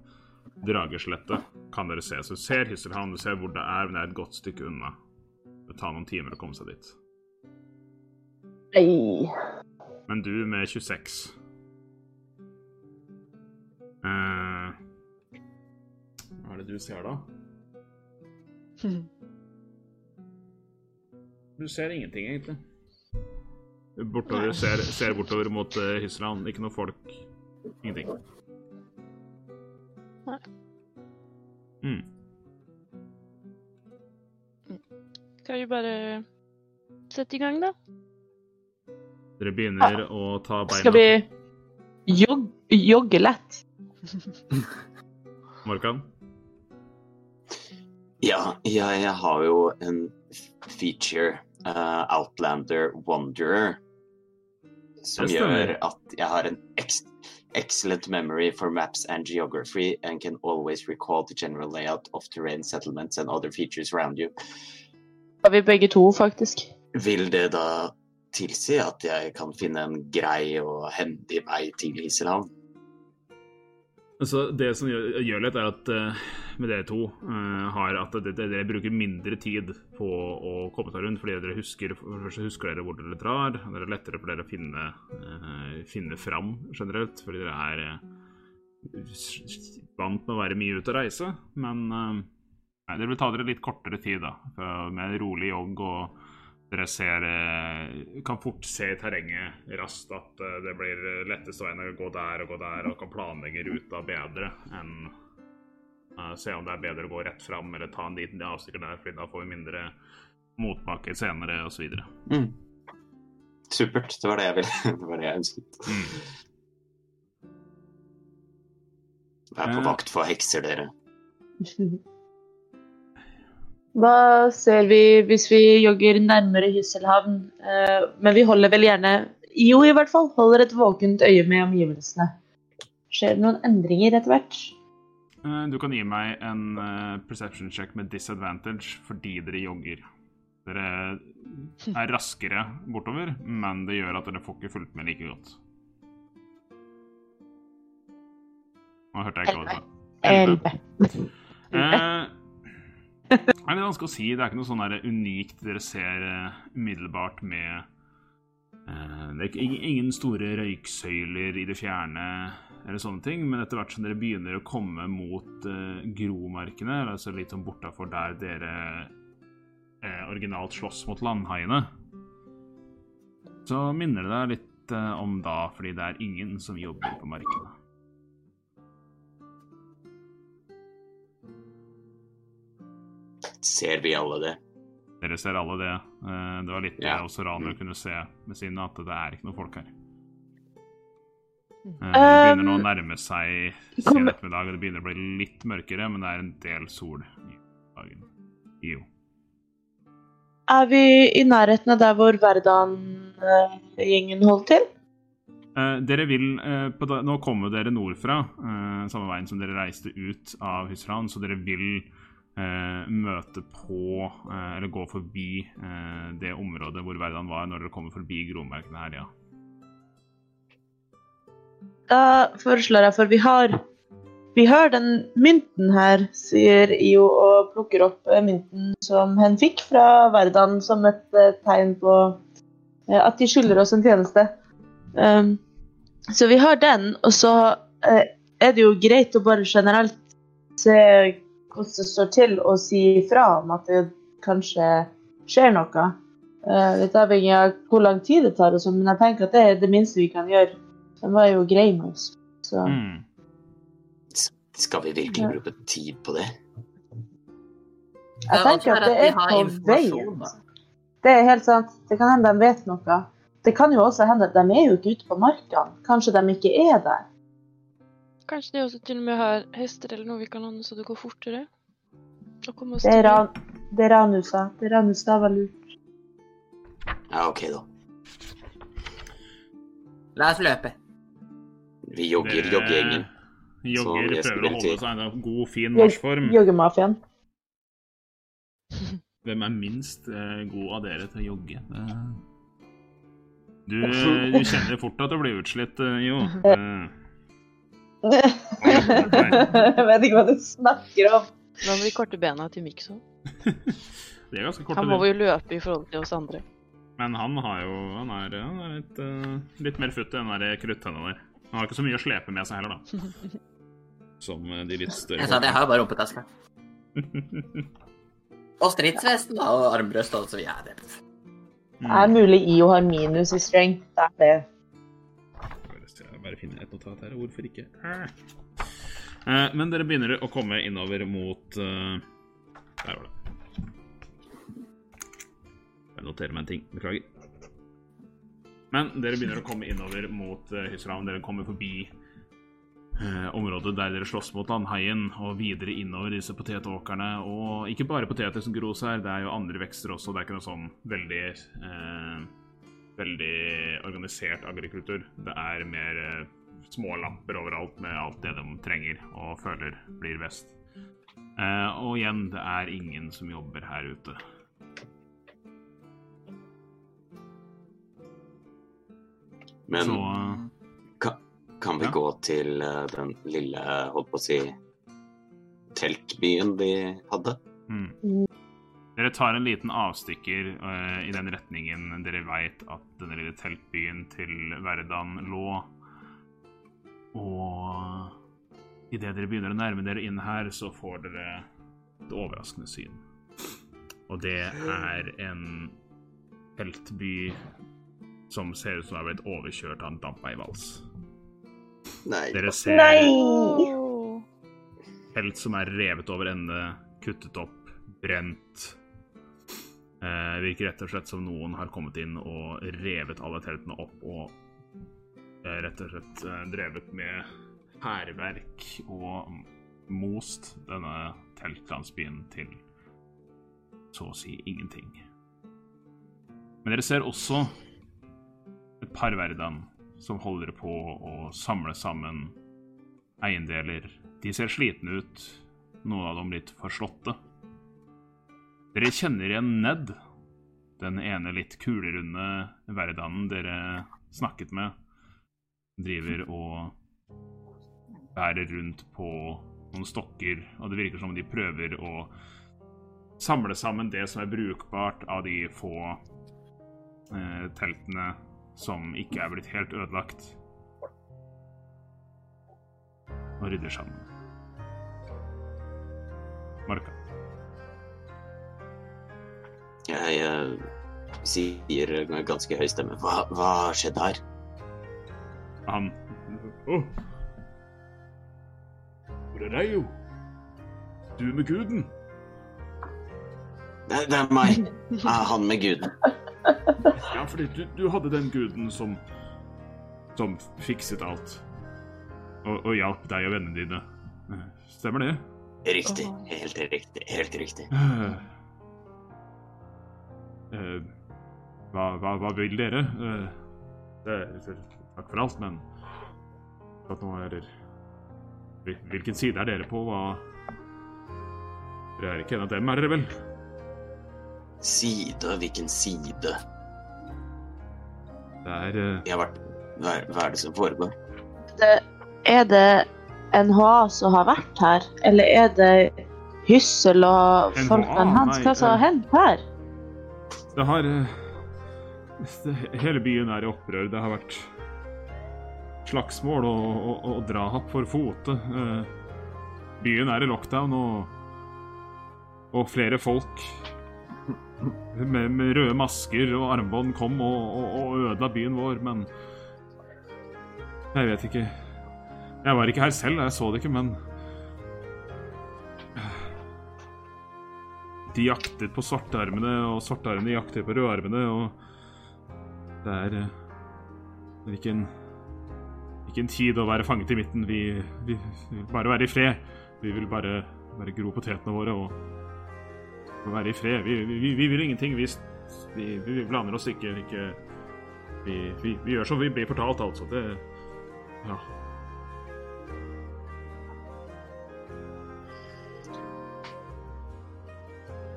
Drageslettet, kan dere se. Så du ser Hysselhavn, du ser hvor det er, men det er et godt stykke unna. Det tar noen timer å komme seg dit. Ei. Men du med 26 uh, Hva er det du ser, da? Du ser ingenting, egentlig. Bortover, ser, ser bortover mot uh, Hysland. Ikke noe folk. Ingenting. Nei. Mm. Kan vi bare sette i gang, da? Dere begynner å ta beina Skal vi jog jogge lett? Morkan? Ja, jeg, jeg har jo en feature, uh, Outlander Wanderer, som gjør at jeg har en ex excellent memory for maps and geography and can always recall the general layout of terrain settlements and other features around you. Har vi begge to, faktisk. Vil det da tilsi at jeg kan finne en grei og hendig vei til Iselhavn? Altså, det som gjør, gjør litt, er at uh, med dere to uh, har at dere, bruker mindre tid på å komme seg rundt, fordi dere husker, for første husker dere hvor dere drar. Det er lettere for dere å finne, uh, finne fram generelt, fordi dere er vant med å være mye ute og reise. Men nei, det vil ta dere litt kortere tid, da, med rolig jogg og dere ser, eh, kan fort se i terrenget raskt at eh, det blir lettest veien å gå der og gå der, og kan planlegge ruta bedre enn uh, se om det er bedre å gå rett fram eller ta en liten avstikker der, fordi da får vi mindre motbakke senere osv. Mm. Supert. Det var det jeg ville. Det var det jeg ønsket. Mm. Vær på vakt for hekser, dere. Hva ser vi hvis vi jogger nærmere Hysselhavn? Eh, men vi holder vel gjerne Jo, i hvert fall holder et våkent øye med omgivelsene. Skjer det noen endringer etter hvert? Eh, Du kan gi meg en eh, perception check med disadvantage fordi dere jogger. Dere er raskere bortover, men det gjør at dere får ikke fulgt med like godt. Nå hørte jeg ikke hva du sa. Elleve. Nei, det er vanskelig å si. Det er ikke noe sånn unikt dere ser eh, umiddelbart med uh, Det er ingen- store røyksøyler i det fjerne eller sånne ting, men etter hvert som dere begynner å komme mot uh, gromarkene, altså litt sånn bortafor der dere uh, originalt slåss mot landhaiene, så minner det deg litt om da, fordi det er ingen som jobber på markene. Ser vi alle det? Dere ser alle det. Eh, Det var litt det Ja. også Ranor kunne se med sine, at det er ikke noe folk her. Eh, Det Um, begynner nå å nærme seg sen ettermiddag, og det begynner å bli litt mørkere, men det er en del sol i dagen. Jo. Er vi i nærheten av der hvor Verdan-gjengen holdt til? Eh, dere vil eh, på da, Nå kommer dere nordfra, eh, samme veien som dere reiste ut av Husran, så dere vil eh, møte på, eh, eller gå forbi eh, det området hvor Verdan var, når dere kommer forbi gromerkene her, ja. Da foreslår jeg, for vi har Vi har den mynten her, sier IO og plukker opp eh, mynten som hen fikk fra Verdan som et eh, tegn på eh, at de skylder oss en tjeneste. Um, så vi har den, og så eh, er det jo greit å bare generelt se hvordan det står til, og si ifra om at det kanskje skjer noe. Eh, litt avhengig av hvor lang tid det tar, og sånn, men jeg tenker at det er det minste vi kan gjøre. De var jo greie med oss. Så Mm. Skal vi virkelig Ja. bruke tid på det? jeg tenker at det er på veien. Det er helt sant. Det kan hende de vet noe. Det kan jo også hende at de er jo ikke ute på markene. Kanskje de ikke er der. Kanskje de også til og med har hester eller noe vi kan låne så det går fortere? Og oss Det er, ran, det er Ranusa. Det er Ranusa var lurt. Ja, OK, da. La oss løpe. Vi jogger joggegjengen. Jogger, Så prøver å holde seg i en god, fin marsjform. Joggemafiaen. Hvem er minst eh, god av dere til å jogge? Eh, Du, du kjenner fort at du blir utslitt, eh, Jo. Eh, Jeg vet ikke hva du snakker om. Hva med de korte bena til Mikso? De er ganske korte. Han må jo løpe i forhold til oss andre. Men han har jo Han er, han er litt, uh, litt mer futt enn de kruttenna der. Han har ikke så mye å slepe med seg heller, da. Som eh, de litt større. Jeg sa det, jeg har bare rumpetaska. Og stridsvesten da, og armbrøst og så videre. det. Det er mulig IO har minus i strength. Det er det. Bare finne et notat her. Hvorfor ikke? Eh, Men dere begynner å komme innover mot eh, Der var det. Jeg noterer meg en ting. Beklager. Men dere begynner å komme innover mot uh, Hysram. Dere kommer forbi eh, området der dere slåss mot andhaien, og videre innover disse potetåkrene. Og ikke bare poteter som gros her, det er jo andre vekster også. Det er ikke noe sånn veldig eh, Veldig organisert agrikultur. Det er mer eh, små lapper overalt med alt det de trenger og føler blir best. Eh, og igjen, det er ingen som jobber her ute. Men Så eh, kan vi Ja. gå til eh, den lille, holdt på å si, teltbyen vi hadde? mm. Dere tar en liten avstikker uh, i den retningen dere veit at denne lille teltbyen til Verdan lå. Og idet dere begynner å nærme dere inn her, så får dere et overraskende syn. Og det er en teltby som ser ut som har blitt overkjørt av en dampveivals. Nei. Dere ser Nei! telt som er revet over ende, kuttet opp, brent. Eh, virker rett og slett som noen har kommet inn og revet alle teltene opp og eh, rett og slett eh, drevet med hærverk og most denne teltlandsbyen til så å si ingenting. Men dere ser også et par verden som holder på å samle sammen eiendeler. De ser slitne ut, noen av dem litt forslåtte. Dere kjenner igjen Ned, den ene litt kulerunde verdanen dere snakket med. Driver og bærer rundt på noen stokker, og det virker som de prøver å samle sammen det som er brukbart av de få eh, teltene som ikke er blitt helt ødelagt. Og rydder sammen. Marka. Jeg uh, sier med ganske høy stemme Hva, hva skjedde her? Han Å! Hvor er deg, jo? Du med guden? Det, det er meg. Han med guden. Ja, fordi du, du hadde den guden som Som fikset alt. Og, og hjalp deg og vennene dine. Eh, Stemmer det? Riktig. Helt riktig. Helt riktig. Eh, hva, hva, hva vil dere? Eh, det, takk for alt, men at nå er dere Hvilken side er dere på? Hva Dere er ikke en av dem, er dere vel? Side? Hvilken side? Det er eh, har vært hva, er- hva er det som foregår? Det, er det NHA som har vært her, eller er det Hyssel og NHA? folkene hans? Hva som har hendt her? Det har eh, Hele byen er i opprør. Det har vært slagsmål og, og, og drap for fote. Eh, byen er i lockdown, og, og flere folk med, med røde masker og armbånd kom og, og, ødela byen vår, men Jeg vet ikke. Jeg var ikke her selv, jeg så det ikke, men De jakter på svartearmene, og svartearmene jakter på rødarmene, og det er eh, Hvilken Hvilken tid å være fanget i midten. Vi, vi, vi vil bare være i fred. Vi vil bare, bare gro potetene våre og, og være i fred. Vi, vi, vi vil ingenting. Vi, blander oss ikke. ikke vi gjør som vi blir fortalt, altså. Det Ja.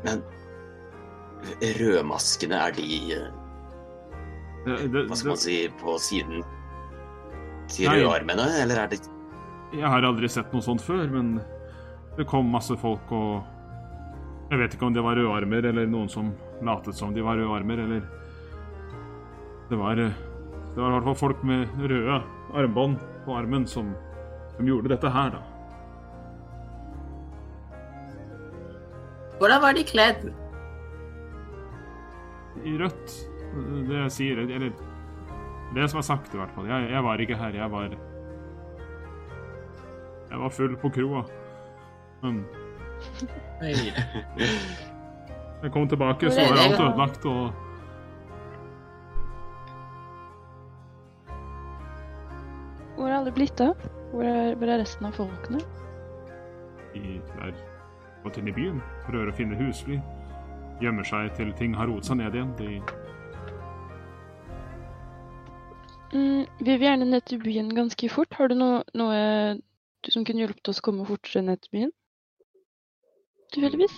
Men rødmaskene, er de eh, Hva skal man si på siden til rødarmene, eller er det Jeg har aldri sett noe sånt før, men det kom masse folk og Jeg vet ikke om det var rødarmer eller noen som latet som de var rødarmer, eller Det var Det var i hvert fall folk med røde armbånd på armen som, som gjorde dette her, da. Hvordan var de kledd? I rødt. Det jeg sier, eller Det som er sagt, i hvert fall. Jeg, jeg var ikke her. Jeg var Jeg var full på kroa. Men jeg kom tilbake, så var alt ødelagt, og Hvor er alle blitt av? Hvor er, hvor er resten av folkene? De er gått inn i byen, prøver å finne husly. Gjemmer seg til ting har roet seg ned igjen. De Mm, vi vil gjerne ned til byen ganske fort. Har du noe, noe du som kunne hjulpet oss å komme fortere ned til byen? Tilfeldigvis?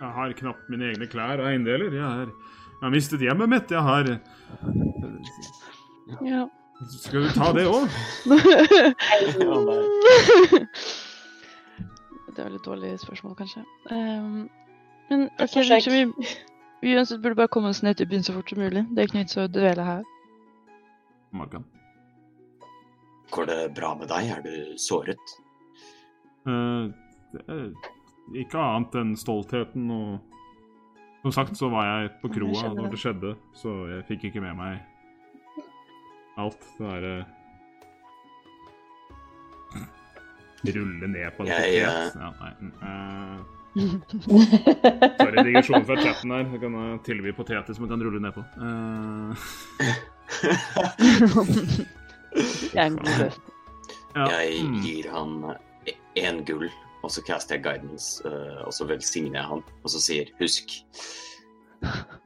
Jeg har knapt mine egne klær og eiendeler. Jeg, er, jeg har mistet hjemmet mitt. Jeg har Ja. Skal du ta det òg? det var litt dårlig spørsmål, kanskje. Um, men ok, kanskje vi, vi uansett burde bare komme oss ned til byen så fort som mulig. Det er ikke noe vits å dvele her. Morgan. Går det bra med deg? Er du såret? Uh, det er ikke annet enn stoltheten og Som sagt så var jeg på kroa når det. skjedde, så jeg fikk ikke med meg alt. Det derre Rulle ned på en Jeg, potet. Ja, nei. Uh, Sorry, digresjon fra chatten her. Jeg kan eh, tilby poteter som jeg kan rulle ned på. Eh, ja, Jeg mm. gir han én gull, og så caster jeg guidance, og så velsigner jeg han, og så sier husk,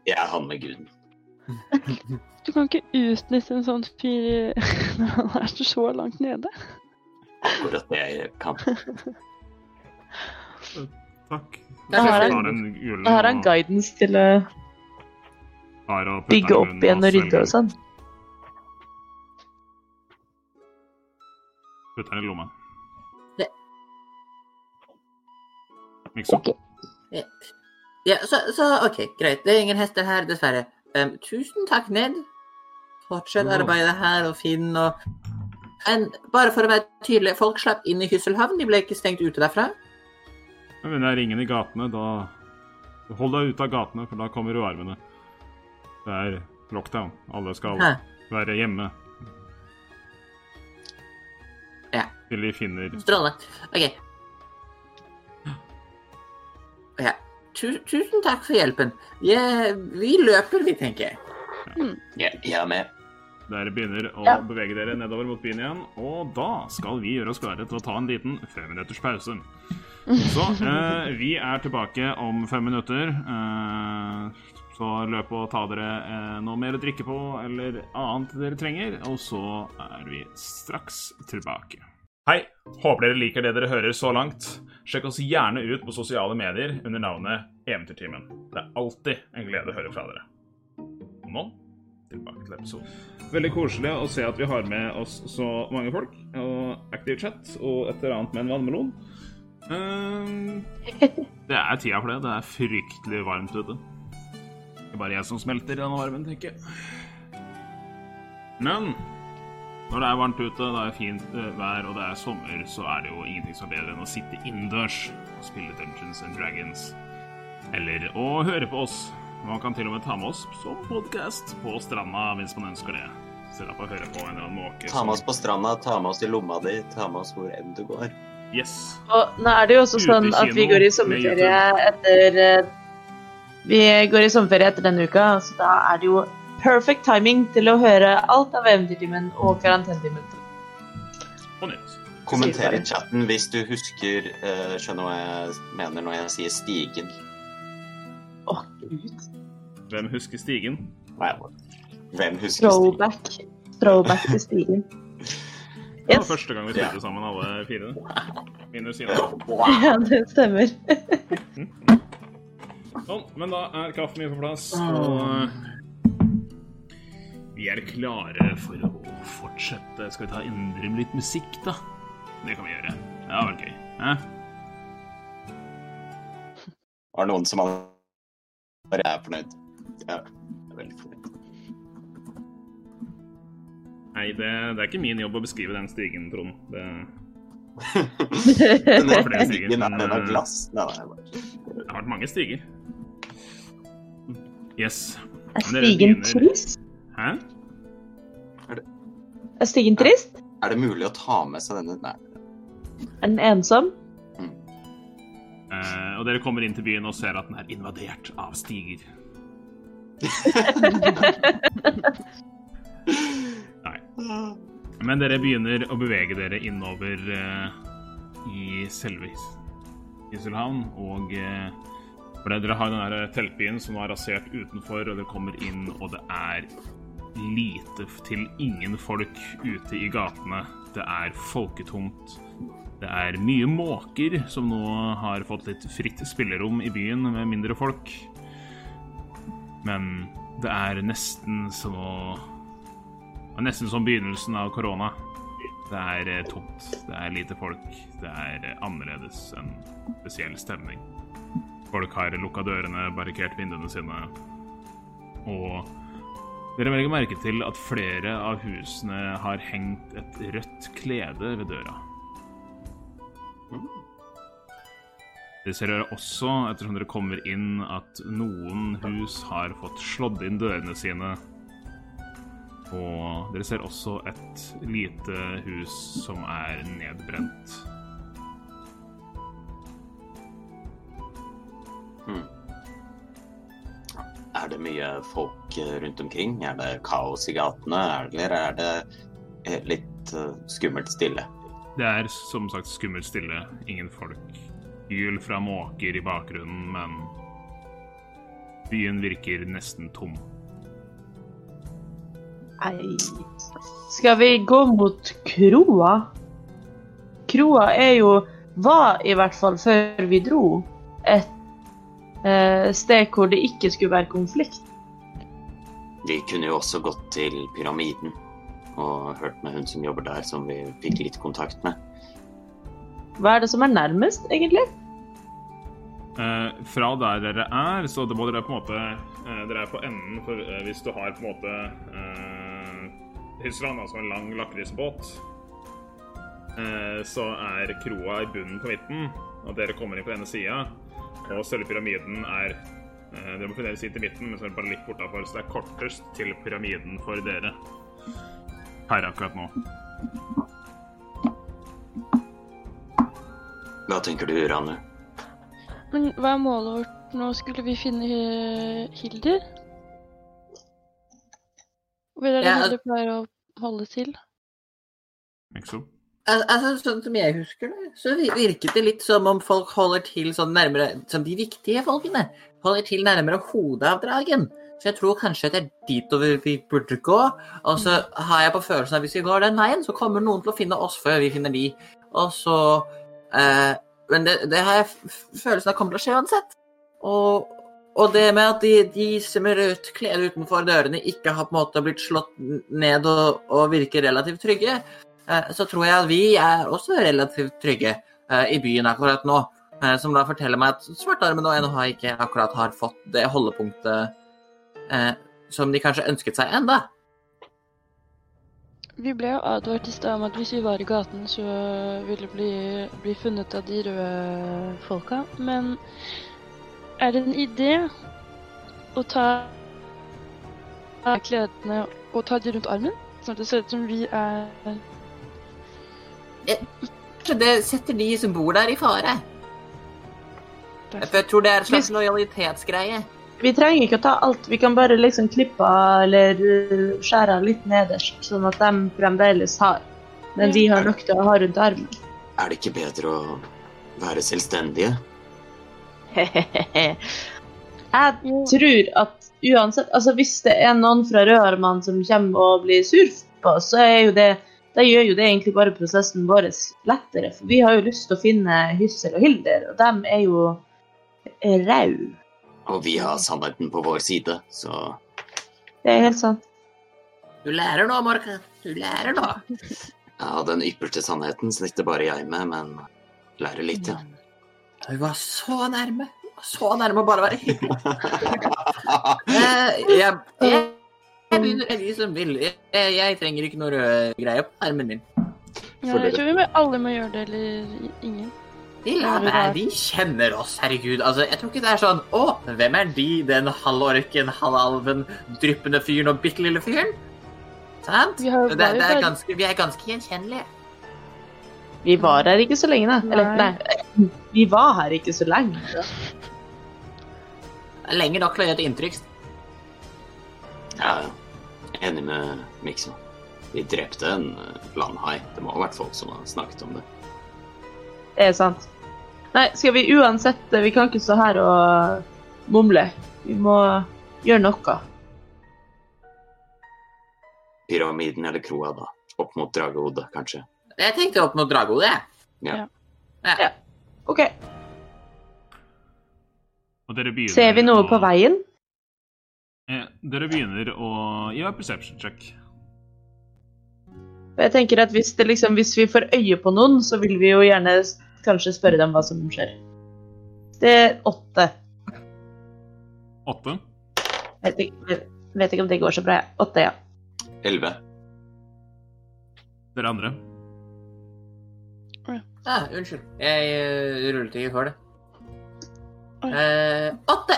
jeg er han med guden. Du kan ikke utnytte en sånn fyr når han er så langt nede. Akkurat det jeg kan. Takk. Da har han- har guidance til å bygge opp igjen og rydde og sånn. Putter den i lomma. Det- Liksom. Ja, så, så OK, greit. Det er ingen hester her, dessverre. Um, tusen takk, Ned. Fortsett arbeidet her og Finn og Men bare for å være tydelig, folk slapp inn i Hysselhavn. De ble ikke stengt ute derfra. Men det er ingen i gatene, da Hold deg ute av gatene, for da kommer rødarmene. Det er lockdown. Alle skal Hæ. være hjemme. Ja. Til de finner Strålende. OK. Ja. Tu tusen takk for hjelpen. Ja, vi løper, vi, tenker jeg. Jeg, jeg er med. Dere begynner å Ja. bevege dere nedover mot byen igjen, og da skal vi gjøre oss klare til å ta en liten femminutters pause. Så eh, vi er tilbake om fem minutter. Eh, så løp og ta dere eh, noe mer å drikke på eller annet dere trenger, og så er vi straks tilbake. Hei! Håper dere liker det dere hører så langt. Sjekk oss gjerne ut på sosiale medier under navnet Eventyrtimen. Det er alltid en glede å høre fra dere. Nå tilbake til episoden. Veldig koselig å se at vi har med oss så mange folk. Og Active Chat og et eller annet med en vannmelon. Ehm, det er tida for det. Det er fryktelig varmt ute. Det er bare jeg som smelter i denne varmen, tenker jeg. Men når det er varmt ute, det er fint eh, vær og det er sommer, så er det jo ingenting som er bedre enn å sitte innendørs og spille Dungeons and Dragons. Eller å høre på oss. Man kan til og med ta med oss som podkast på stranda hvis man ønsker det. Istedenfor å høre på en eller annen måke. Ta med oss på stranda, ta med oss i lomma di, ta med oss hvor enn du går. Yes. Og nå er det jo også sånn at vi går i sommerferie etter eh, Vi går i sommerferie etter denne uka, så da er det jo perfect timing til å høre alt av Eventyrtimen og Karantenetimen. På nytt. Kommenter i chatten hvis du husker eh, Skjønner hva jeg mener når jeg sier stigen. Å, gud. Hvem husker stigen? Hvem husker stigen? Throwback. Throwback til stigen. Det var første gang vi spilte sammen, alle fire. Minus Ina. Ja, det stemmer. Sånn, men da er kaffen min på plass, og eh, vi er klare for å fortsette. Skal vi ta endre litt musikk, da? Det kan vi gjøre. Det var gøy. Eh? Var det noen som bare er fornøyd? Ja, jeg er veldig fornøyd. Nei, det, det, er ikke min jobb å beskrive den stigen, Trond. Det... den er den er den eh, glass? Nei, nei, bare... Det har vært mange stiger. Yes. Er stigen trist? Hæ? Er, det... er stigen trist? Er, er det mulig å ta med seg denne Nei. Er den ensom? Mm. Eh, og dere kommer inn til byen og ser at den er invadert av stiger. Nei. Men dere begynner å bevege dere innover uh, i selve Iselhavn, og uh, for dere har den der teltbyen som er rasert utenfor, og dere kommer inn, og det er lite til ingen folk ute i gatene. Det er folketomt. Det er mye måker som nå har fått litt fritt spillerom i byen med mindre folk. Men det er nesten som å Nesten som begynnelsen av korona. Det er eh, tomt, det er lite folk, det er eh, annerledes en spesiell stemning. Folk har lukka dørene, barrikert vinduene sine, og dere legger merke til at flere av husene har hengt et rødt klede ved døra. Dere ser også, ettersom dere kommer inn, at noen hus har fått slått inn dørene sine. Og dere ser også et lite hus som er nedbrent. Hmm. Er det mye folk rundt omkring? Er det kaos i gatene, eller er det litt eh, skummelt stille? Det er som sagt skummelt stille. Ingen folk hyl fra måker i bakgrunnen, men byen virker nesten tom. Nei Skal vi gå mot kroa? Kroa er jo Var i hvert fall før vi dro, et eh, sted hvor det ikke skulle være konflikt. Vi kunne jo også gått til Pyramiden og hørt med hun som jobber der, som vi fikk litt kontakt med. Hva er det som er nærmest, egentlig? Eh, fra der dere er, så må dere på en måte eh, Dere er på enden, for eh, hvis du har på en måte eh, Hysland, altså en lang lakrisbåt, eh, så er kroa i bunnen på midten, og dere kommer inn på denne sida. Og selve pyramiden er eh, Dere må fremdeles inn til midten, men så er det bare litt bortafor, så det er kortest til pyramiden for dere her akkurat nå. Hva tenker du, Rane? Men hva er målet vårt nå? Skulle vi finne Hilder? Hvor er det ja, Hilder pleier å holde til? Ikke Altså, sånn som jeg husker det, så virket det litt som om folk holder til sånn nærmere Som de viktige folkene holder til nærmere hodet av dragen. Så jeg tror kanskje at det er dit vi burde gå. Og så har jeg på følelsen at hvis vi går den veien, så kommer noen til å finne oss før vi finner de. Og så eh, men det, det, har jeg følelsen av kommer til å skje uansett. Og, og, det med at de, de som er rødt klede utenfor dørene, ikke har på en måte blitt slått ned og, og virker relativt trygge, eh, så tror jeg at vi er også relativt trygge eh, i byen akkurat nå. Eh, som da forteller meg at Svartarmen og NHH ikke akkurat har fått det holdepunktet som de kanskje ønsket seg enda. Vi ble jo advart i stad om at hvis vi var i gaten, så ville vi bli, bli funnet av de røde folka. Men er det en idé å ta kledene og ta de rundt armen? Sånn at det ser ut som vi er Det setter de som bor der, i fare. For jeg tror det er en slags lojalitetsgreie. Vi trenger ikke å ta alt, vi kan bare liksom klippe eller skjære litt nederst, sånn at de fremdeles har. Men vi har nok til å ha rundt armen. Er det ikke bedre å være selvstendige? Jeg tror at uansett Altså hvis det er noen fra Rødarmene som kommer og blir sur på oss, så er jo det da gjør jo det egentlig bare prosessen vår lettere. For vi har jo lyst til å finne Hyssel og Hilder, og de er jo rau. Og vi har sannheten på vår side, så Det er helt sant. Du lærer nå, Morka. Du lærer nå. Ja, den ypperste sannheten snitter bare jeg med, men lærer litt, ja. Vi var så nærme. Så nærme å bare være hyggelig. jeg, jeg, jeg, begynner å de som vil. Jeg, jeg trenger ikke noe rød greie på armen min. Ja, jeg tror vi alle må gjøre det, eller ingen. De lar. De kjenner oss, herregud. Altså, jeg tror ikke det er sånn Å, hvem er de? Den halvorken, halvalven, dryppende fyren og bitte lille fyren? Sant? Vi Det, det er ganske, vi er ganske gjenkjennelige. Vi var her ikke så lenge, da. Eller, Nei. Vi var her ikke så lenge. Lenge nok til å gjøre et inntrykk. Ja. Enig med Mikso. Vi drepte en eh, landhai. Det må ha vært folk som har snakket om det. Det er sant. Nei, skal vi uansett Vi kan ikke stå her og mumle. Vi må gjøre noe. Pyramiden eller kroa, da. Opp mot dragehodet, kanskje. Jeg tenkte opp mot dragehodet, jeg. Ja. Ja. Ja. OK. Og dere Ser vi noe å- på veien? Eh, dere begynner å gjøre perception check. Jeg tenker at hvis, det liksom, hvis vi får øye på noen, så vil vi jo gjerne kanskje spørre dem hva som skjer. Det er åtte. Åtte. Vet ikke, vet ikke om det går så bra. Åtte, ja. Elleve. Dere andre. Ah, unnskyld. Jeg uh, rullet ikke for det. Eh, åtte!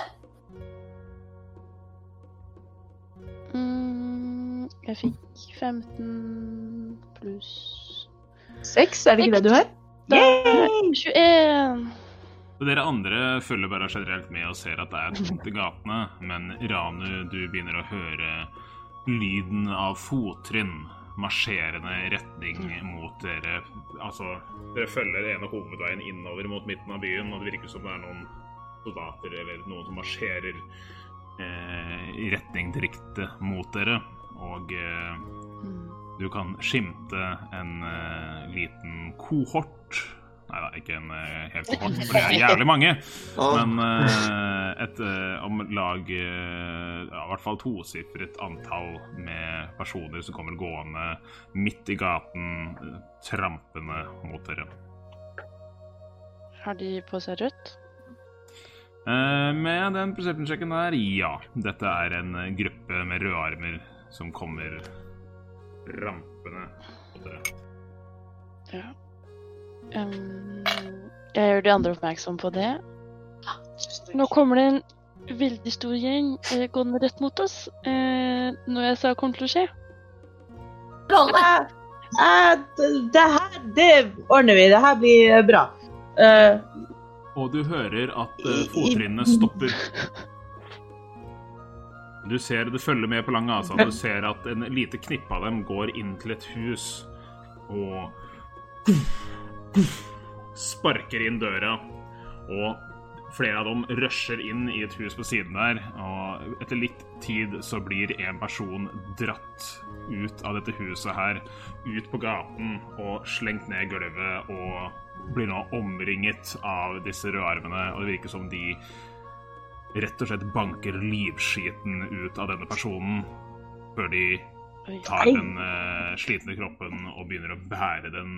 Mm, jeg fikk 15 pluss Seks, er det ikke det du har? Da- 21. Så Dere andre følger bare generelt med og ser at det er tomt i gatene, men Ranu, du begynner å høre lyden av fottrinn marsjerende retning mot dere. Altså, dere følger ene hovedveien innover mot midten av byen, og det virker som det er noen soldater eller noen som marsjerer eh, i retning direkte mot dere. Og eh, Mm. Du kan skimte en uh, liten kohort. Nei da, ikke en uh, hel kohort, for det er jævlig mange. Men uh, et eh, om lag eh, ja, i hvert fall tosifret antall med personer som kommer gående midt i gaten, eh, trampende mot dere. Har de på seg rødt? Eh, med den perception-sjekken der, ja. Dette er en eh, gruppe med røde armer som kommer rampende mot dere. Ja. Um, jeg gjør de andre oppmerksom på det. Nå kommer det en veldig stor gjeng eh, gående rett mot oss. Eh, noe jeg sa kommer til å skje. Rolle! Eh, det, her det ordner vi. Det her blir bra. Eh, Og du hører at uh, fottrinnene stopper. Du ser, du følger med på lang avstand. Du ser at en lite knippe av dem går inn til et hus og sparker inn døra. Og flere av dem rusher inn i et hus på siden der. Og etter litt tid så blir en person dratt ut av dette huset her, ut på gaten og slengt ned gulvet og blir nå omringet av disse rødarmene, og det virker som de rett og slett banker livskiten ut av denne personen før de tar den uh, slitne kroppen og begynner å bære den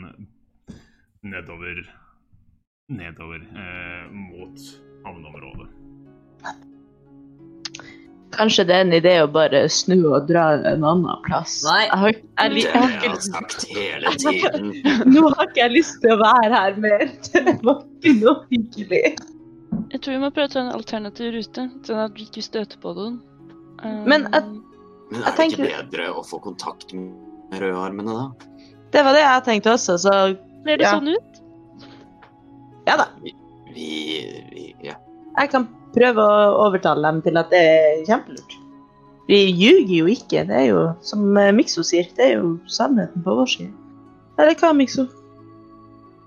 nedover nedover uh, mot havneområdet. kanskje det er en idé å bare snu og dra en annen plass. Nei. Jeg har, jeg, jeg har har jeg ikke, har sagt hele tiden. nå har ikke jeg lyst til å være her mer. Det var ikke noe hyggelig. Jeg tror vi må prøve å ta en alternativ rute, sånn at vi ikke støter på noen. Um, Men at- Men er det ikke bedre å få kontakt med rødarmene, da? Det var det jeg tenkte også, så Ser det ja. sånn ut? ja da. Vi, vi Ja. Jeg kan prøve å overtale dem til at det er kjempelurt. Vi ljuger jo ikke. Det er jo, som eh, Mikso sier, det er jo sannheten på vår side. Eller hva, Mikso?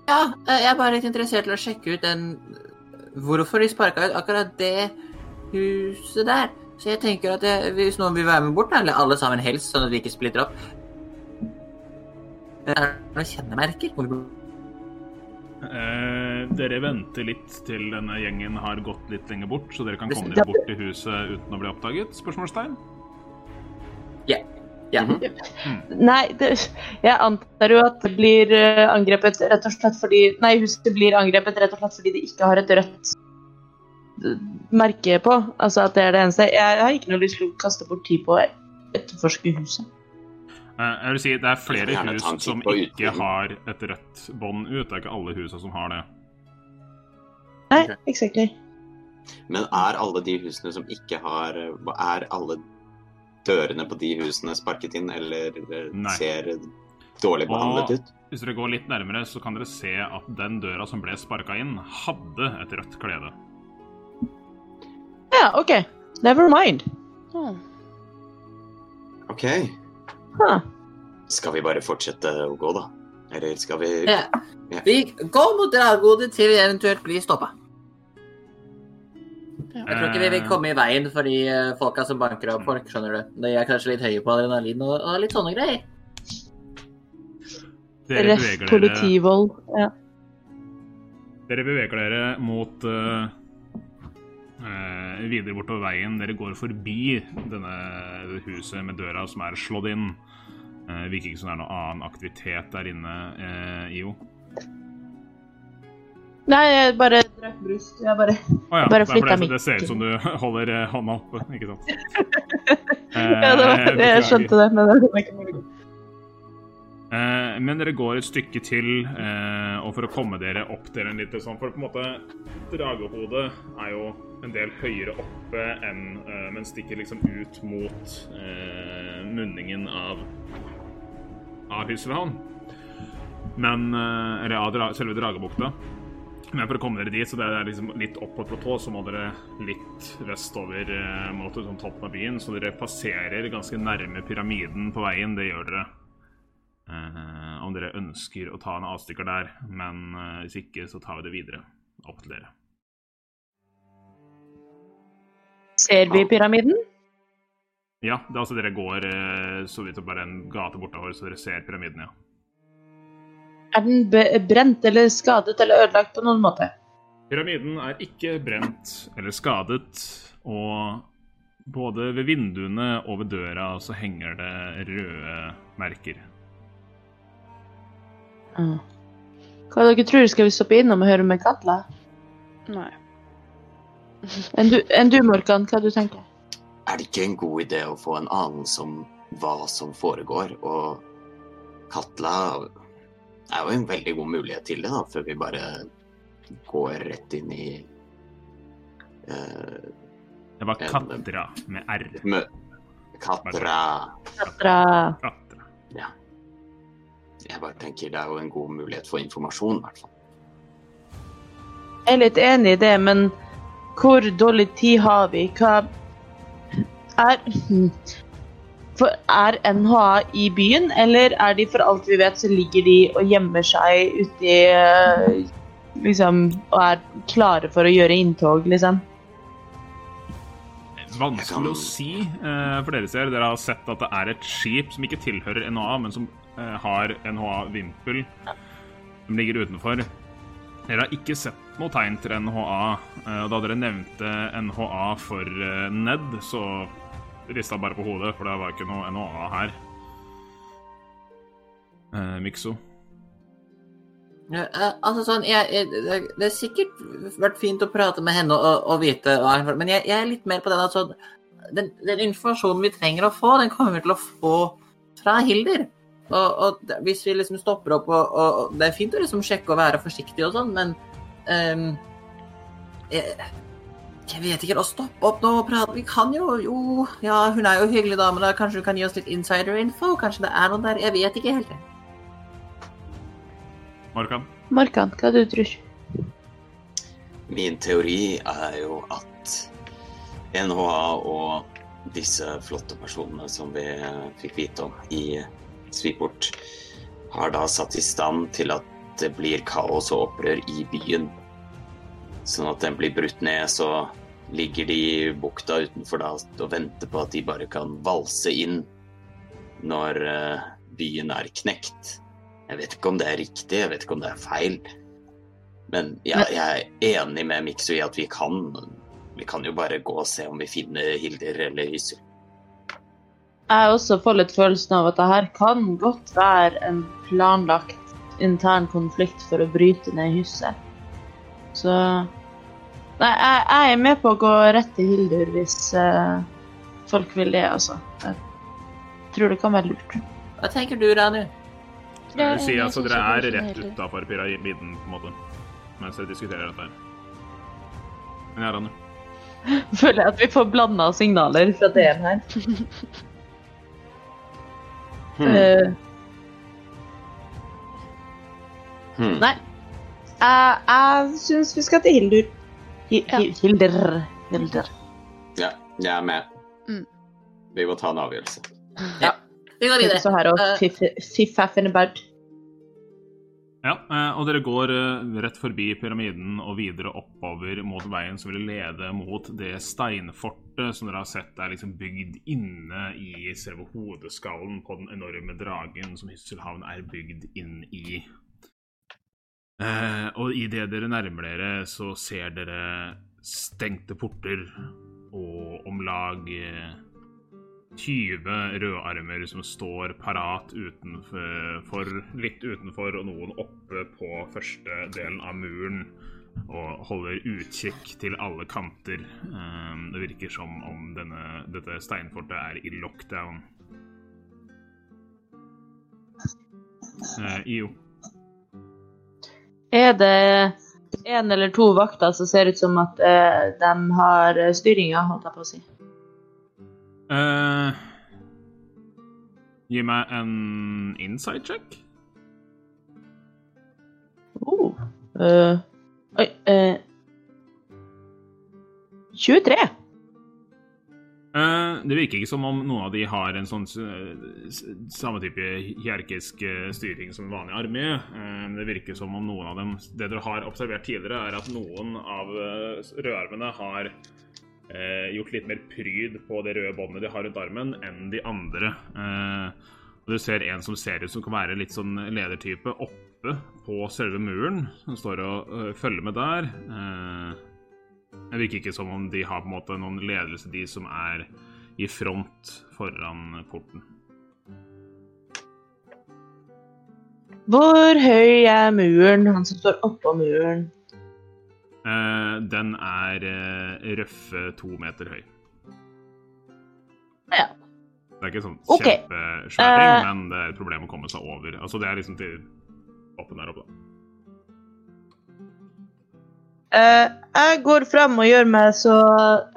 Ja, eh, jeg er bare litt interessert til å sjekke ut den Hvorfor de sparka ut akkurat det huset der. Så jeg tenker at jeg, hvis noen vil være med bort, eller alle sammen helst, sånn at vi ikke splitter opp Er det noen kjennemerker? Eh, dere venter litt til denne gjengen har gått litt lenger bort, så dere kan komme dere bort til huset uten å bli oppdaget? Spørsmålstegn? Ja. Nei, det, jeg antar jo at det blir eh, angrepet rett og slett fordi Nei, huset blir angrepet rett og slett fordi det ikke har et rødt eh, merke på. Altså at det er det eneste. Jeg har ikke noe lyst til å kaste bort tid på å etterforske huset. Eh, Jeg vil si det er flere hus som ikke har et rødt bånd ut. Det er ikke alle husene som har det. Nei, Ok. exactly. Men er alle de husene som ikke har Er alle dørene på de husene sparket inn, eller eh, Nei. ser dårlig behandlet Og- ut? Hvis dere går litt nærmere, så kan dere se at den døra som ble sparka inn, hadde et rødt klede. Ja, OK. Never mind. Hmm. OK. Huh. Skal vi bare fortsette å gå, da? Eller skal vi Ja. Vi går mot draghodet til vi eventuelt blir stoppa. Jeg tror ikke vi vil komme i veien for de eh, folka som banker opp folk, skjønner du. De er kanskje litt høye på adrenalin og, og litt sånne greier. Dere Ref politivold. Ja. dere beveger dere mot uh, uh, videre bortover veien. Dere går forbi denne huset med døra som er slått inn. Uh, virker ikke som det er noe annen aktivitet der inne, uh, IO. Nei, jeg bare drakk brus. Jeg bare oh, ja, Bare flytta mikken. Det ser ut som du holder eh, hånda oppe, ikke sant? Ja, det var det. Jeg skjønte det, men det var ikke mulig. Eh, men dere går et stykke til, eh, og for å komme dere opp til en litt sånn For på en måte, dragehodet er jo en del høyere oppe enn eh, Men stikker liksom ut mot eh, munningen av av Hysselhavn. Men eh, Eller av dra selve Dragebukta. Men for å komme dere dit, så det er liksom litt opp på et platå, så må dere litt vestover eh, mot sånn toppen av byen. Så dere passerer ganske nærme pyramiden på veien. Det gjør dere. Eh, om dere ønsker å ta en avstikker der, men eh, hvis ikke, så tar vi det videre. Opp til dere. Ser vi pyramiden? Ja, det er altså dere går eh, så vidt opp bare en gate bortover, så dere ser pyramiden, ja. Er den brent eller skadet eller ødelagt på noen måte? Pyramiden er ikke brent eller skadet, og både ved vinduene og ved døra så henger det røde merker. Mm. Hva dere tror Skal vi stoppe innom og høre med Katla? Nei. Enn du, en du, Morkan, hva du tenker Er det ikke en god idé å få en anelse om hva som foregår? Og Katla er jo en veldig god mulighet til det, da, før vi bare går rett inn i uh, Det var Katra med R. mø... Katra. Katra Katra. Ja. Jeg bare tenker det er jo en god mulighet for informasjon, i hvert fall. Jeg er litt enig i det, men hvor dårlig tid har vi? Hva er For er NHA i byen, eller er de for alt vi vet, så ligger de og gjemmer seg uti eh, Liksom Og er klare for å gjøre inntog, liksom? Vanskelig å si eh, for dere ser. Dere har sett at det er et skip som ikke tilhører NHA, men som eh, har NHA-vimpel som ligger utenfor. Dere har ikke sett noe tegn til NHA. da dere nevnte NHA for Ned, så rista bare på hodet, for det var ikke noe NHA her. Eh, Mikso. Ja, eh, altså sånn, jeg, jeg, det- er sikkert vært fint å prate med henne og, og vite, men jeg, jeg er litt mer på den at sånn den, den informasjonen vi trenger å få, den kommer vi til å få fra Hilder. Og, og hvis vi liksom stopper opp og, og Det er fint å liksom sjekke og være forsiktig og sånn, men um, jeg, jeg vet ikke. Å stoppe opp nå og prat. Vi kan jo Jo, ja, hun er jo hyggelig dame, da kanskje hun kan gi oss litt insider-info? Kanskje det er noe der? Jeg vet ikke helt. Markan? Morkan, hva du tror Min teori er jo at NHA og disse flotte personene som vi fikk vite om i Sviport, har da satt i stand til at det blir kaos og opprør i byen. Sånn at den blir brutt ned, så ligger de i bukta utenfor da og venter på at de bare kan valse inn når eh, byen er knekt. Jeg vet ikke om det er riktig, jeg vet ikke om det er feil. Men jeg, jeg er enig med Miksu i at vi kan Vi kan jo bare gå og se om vi finner Hilder eller Hyssel. jeg også får litt følelsen av at det her kan godt være en planlagt intern konflikt for å bryte ned huset. Så Nei, jeg, jeg er med på å gå rett til Hildur hvis uh, folk vil det, altså. Jeg tror det kan være lurt. Hva tenker du, Rani? Jeg vil si altså dere er rett utafor pyramiden, på en måte, mens dere diskuterer dette her. Men ja, Rani. Føler jeg at vi får blanda signaler fra DM her. Hmm. Uh, Hmm. nei. Jeg, jeg syns vi skal til Hildur. Hilder. Hilder. Ja, jeg er med. Mm. Vi må ta en avgjørelse. Ja. Vi går videre. så her og Eh, fiff-faffen about. Ja, eh, og dere går eh, rett forbi pyramiden og videre oppover mot veien som vil lede mot det steinfortet som dere har sett er liksom bygd inne i selve hodeskallen på den enorme dragen som Hysselhavn er bygd inn i. Eh, og idet dere nærmer dere, så ser dere stengte porter og om lag eh, 20 rødarmer som står parat utenfor, litt utenfor, og noen oppe på første delen av muren. Og holder utkikk til alle kanter. Eh, Det virker som om denne, dette steinfortet er i lockdown. Eh, IO. Er det en eller to vakter som ser ut som at uh, de har styringa, holdt jeg på å si? Uh, gi meg en inside check. Oh. eh, oi eh, 23. Eh, det virker ikke som om noen av de har en sånn eh, samme type hierarkisk eh, styring som en vanlig armé. Det virker som om noen av dem Det dere har observert tidligere, er at noen av rødarmene har gjort litt mer pryd på det røde båndet de har rundt armen, enn de andre. Du ser en som ser ut som kan være litt sånn ledertype oppe på selve muren, som står og følger med der. Det virker ikke som om de har på en måte noen ledelse, de som er i front foran porten. Hvor høy er muren, han som står oppå muren? Eh, den er eh, røffe to meter høy. Ja. Det er ikke sånn Ok. kjempesvær ting, uh, men det er et problem å komme seg over. Altså, det er liksom til toppen der oppe. da. Eh, jeg går fram og gjør meg så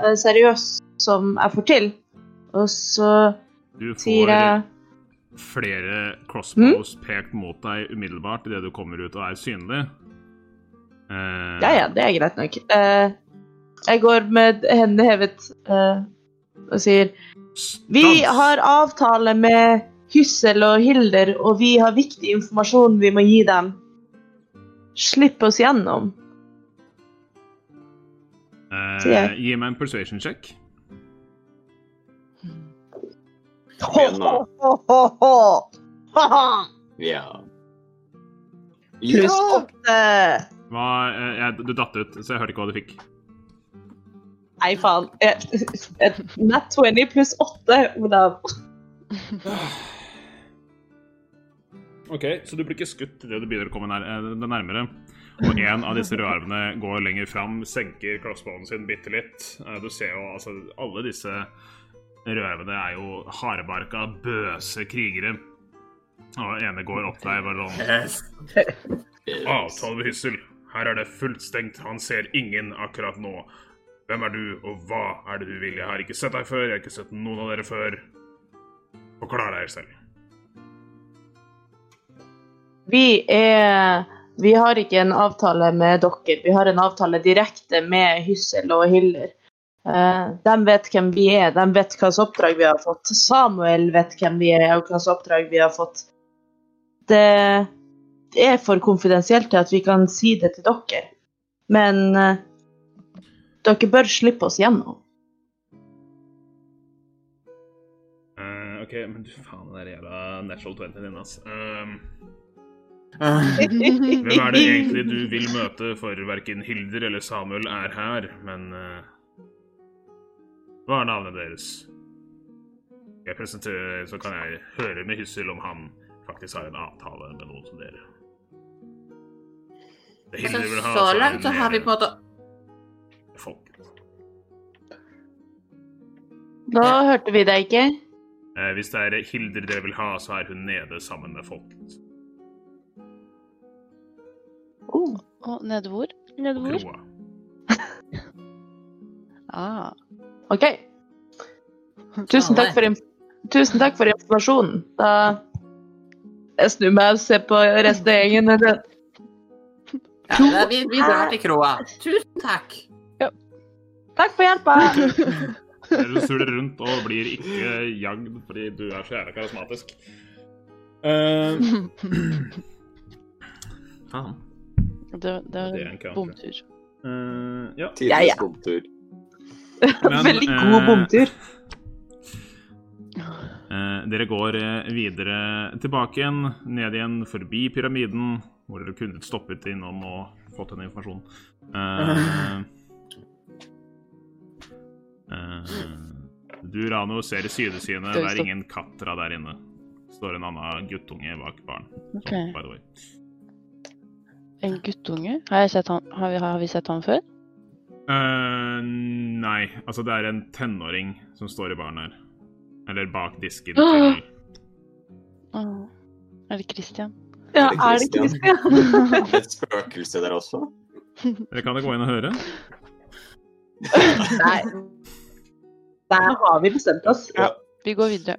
eh, seriøs som jeg får til. Og så Du sier får jeg flere crossbows pekt mot deg umiddelbart idet du kommer ut og er synlig. Uh, Ja, ja, det er greit nok. Uh, jeg går med hendene hevet uh, og sier Vi har avtale med Hyssel og Hilder, og vi har viktig informasjon vi må gi dem. Slipp oss gjennom. Eh, jeg. gi meg en persuasion check. Ho-ho-ho! Ja. Pluss åtte. Hva, eh, jeg, du datt ut, så jeg hørte ikke hva du fikk. Nei, faen. Et, et nat 20 pluss 8, Olav. Ok, så du blir ikke skutt idet du begynner å komme nær, eh, nærmere. Og en av disse rødarmene går lenger fram, senker crossbowen sin bitte litt. Eh, Du ser jo altså Alle disse rødarmene er jo hardbarka, bøse krigere. Og ene går opp der bare sånn Yes. Avtale med Hyssel. Her er det fullt stengt. Han ser ingen akkurat nå. Hvem er du, og hva er det du vil? Jeg har ikke sett deg før. Jeg har ikke sett noen av dere før. Forklar deg selv. Vi er Vi har ikke en avtale med dere. Vi har en avtale direkte med Hyssel og Hilder. Eh, de vet hvem vi er, de vet hvilket oppdrag vi har fått. Samuel vet hvem vi er, og hvilket oppdrag vi har fått. Det er for konfidensielt til at vi kan si det til dere. Men eh, dere bør slippe oss gjennom. Uh, OK, men du faen, den der jævla natural 20 din, ass. Um. hvem er det egentlig du vil møte, for verken Hilder eller Samuel er her, men uh, Hva er navnet deres? jeg presenterer, så kan jeg høre med Hyssel om han faktisk har en avtale med noen som dere. Det Altså, vil ha, så er langt så har vi på en måte Folk. Nå hørte vi deg ikke. Eh, hvis det er Hilder dere vil ha, så er hun nede sammen med folket. Oh. Og nede hvor? Nede hvor? Ah. OK. Tusen takk, for Tusen takk for informasjonen. Da jeg snur meg og ser på resten av gjengen. ja, vi, vi drar til kroa. Tusen takk. Takk for hjelpa! du suler rundt og blir ikke jagd fordi du er så jævla karismatisk. Uh... Faen. Det, det er var en bomtur. Uh, ja. Ja, ja. bomtur. Men, Veldig god god bomtur. Uh, dere går videre tilbake igjen, ned igjen forbi pyramiden, hvor dere kunne stoppet innom og fått den informasjonen. Eh, eh, du, Rano, ser i sidesynet. Det er ingen Katra der inne. står en annen guttunge bak baren. Ok. En guttunge? Har, jeg sett han, har, vi, har vi sett han før? Uh, nei, altså det er en tenåring som står i baren her. Eller bak disken Åh! til Åh. Er det Christian? Ja, det er det Christian? Christian? Et spøkelse der også? Dere kan jo gå inn og høre. Nei. Der har vi bestemt oss. Ja. Vi går videre.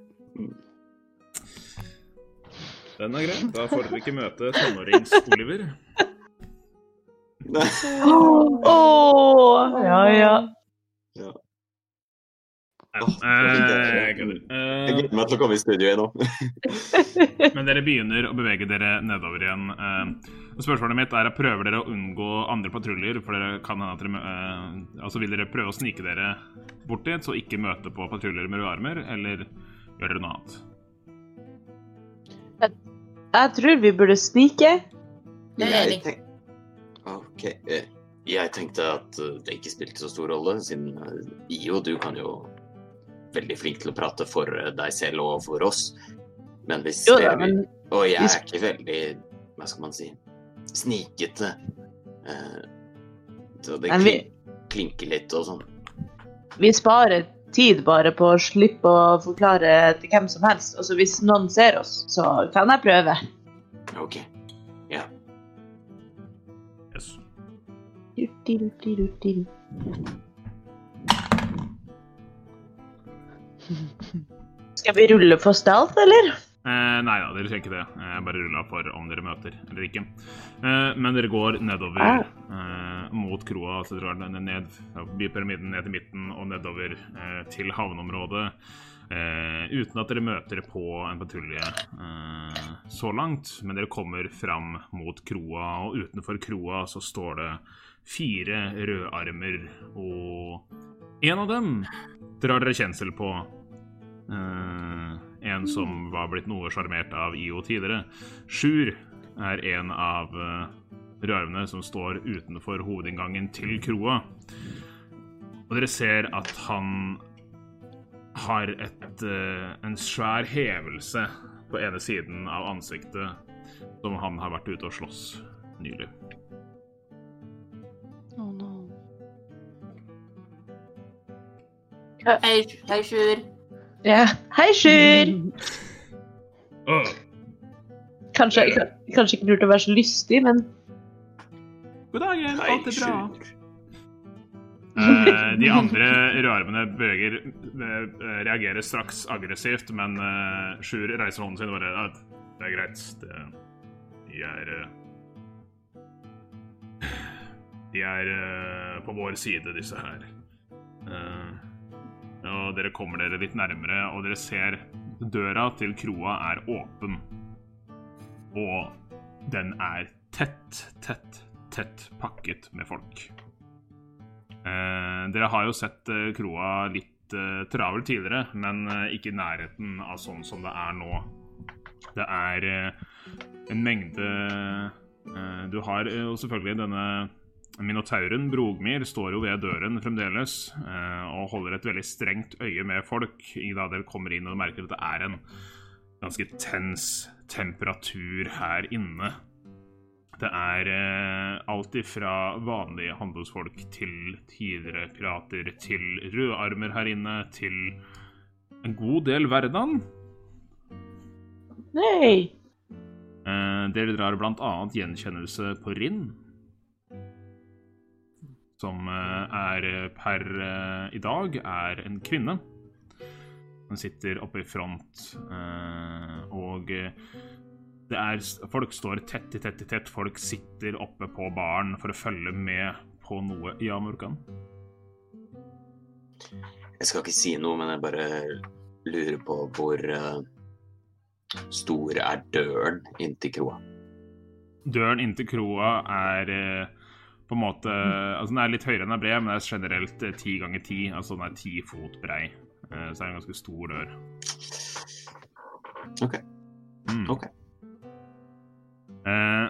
Den er grei. Da får dere ikke møte tenårings-Oliver. Åh, ja, ja. Ja. Oh, eh, jeg. Eh, gleder meg til å komme i studio igjen nå. Men dere begynner å bevege dere nedover igjen. Eh, spørsmålet mitt er prøver dere å unngå andre patruljer? For dere kan hende at dere eh, Altså vil dere prøve å snike dere bort dit, så ikke møte på patruljer med røde armer, eller gjør dere noe annet? Jeg tror vi burde snike. Jeg er Jeg enig. tenk- Ok. eh, Jeg tenkte at eh, det ikke spilte så stor rolle, siden eh, IO, du kan jo veldig flink til å prate for deg selv og for oss. Men hvis Jo da, men Og jeg er ikke veldig Hva skal man si Snikete. Eh, så det klinker litt og sånn. vi sparer tid bare på å slippe å forklare til hvem som helst. Altså Hvis noen ser oss, så kan jeg prøve. OK. Yes. Skal vi rulle for stealth, eller? Eh, nei da, dere ser ikke det. Jeg bare rulla for om dere møter eller ikke. Eh, men dere går nedover eh, mot kroa, altså dere den ned forbi pyramiden, ned til midten og nedover eh, til havneområdet. Eh, uten at dere møter på en patrulje eh, så langt, men dere kommer fram mot kroa, og utenfor kroa så står det fire rødarmer, og en av dem drar dere kjensel på. Eh, en som var blitt noe sjarmert av IO tidligere. Sjur er en av uh, røvene som står utenfor hovedinngangen til kroa. Og dere ser at han har et, eh, en svær hevelse på ene siden av ansiktet, som han har vært ute og slåss nylig. Oh no. Hei, hei, Sjur. Ja. Hei, Sjur! Åh, Kanskje, kanskje ikke lurt å være så lystig, men god dag, alt er bra. Eh, de andre rødarmene bøger eh, reagerer straks aggressivt, men uh, Sjur reiser hånden sin og bare ja, Det er greit. Det, de er eh, De er eh, på vår side, disse her. Eh, og dere kommer dere litt nærmere, og dere ser døra til kroa er åpen. Og den er tett, tett, tett pakket med folk. Eh, dere har jo sett eh, kroa litt eh, travel tidligere, men eh, ikke i nærheten av sånn som det er nå. Det er eh, en mengde eh, Du har jo selvfølgelig denne Minotauren Brogmir står jo ved døren fremdeles og holder et veldig strengt øye med folk da dere kommer inn og merker at det er en ganske tens temperatur her inne. Det er eh, alt ifra vanlige handelsfolk til tidligere pirater til rødarmer her inne til en god del verden. Nei! Eh, dere drar blant annet gjenkjennelse på Rinn. Som eh, er per eh, i dag er en kvinne. Hun sitter oppe i front, eh, og det er Folk står tett i tett i tett. Folk sitter oppe på baren for å følge med på noe. Ja, Amurkan. Jeg skal ikke si noe, men jeg bare lurer på hvor stor er døren inn til kroa? Døren inn til kroa er på en måte Altså den er litt høyere enn den er bred, men det er generelt ti ganger ti. Altså den er ti fot brei. Så det er en ganske stor dør. OK. Mm. OK. Eh,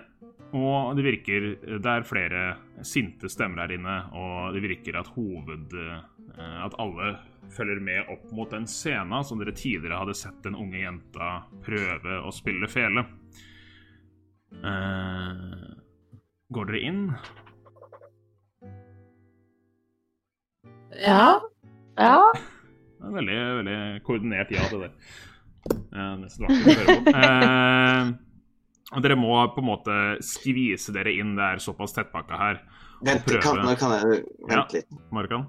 og det virker Det er flere sinte stemmer her inne, og det virker at hoved eh, At alle følger med opp mot den scenen som dere tidligere hadde sett den unge jenta prøve å spille fele. Eh, går dere inn? Ja. Ja. Veldig, veldig koordinert ja til det. Eh, nesten vakkert å høre på. Eh, og dere må på en måte skvise dere inn. Det er såpass tettpakka her. Vent, kan, kan, jeg vente litt? Markan?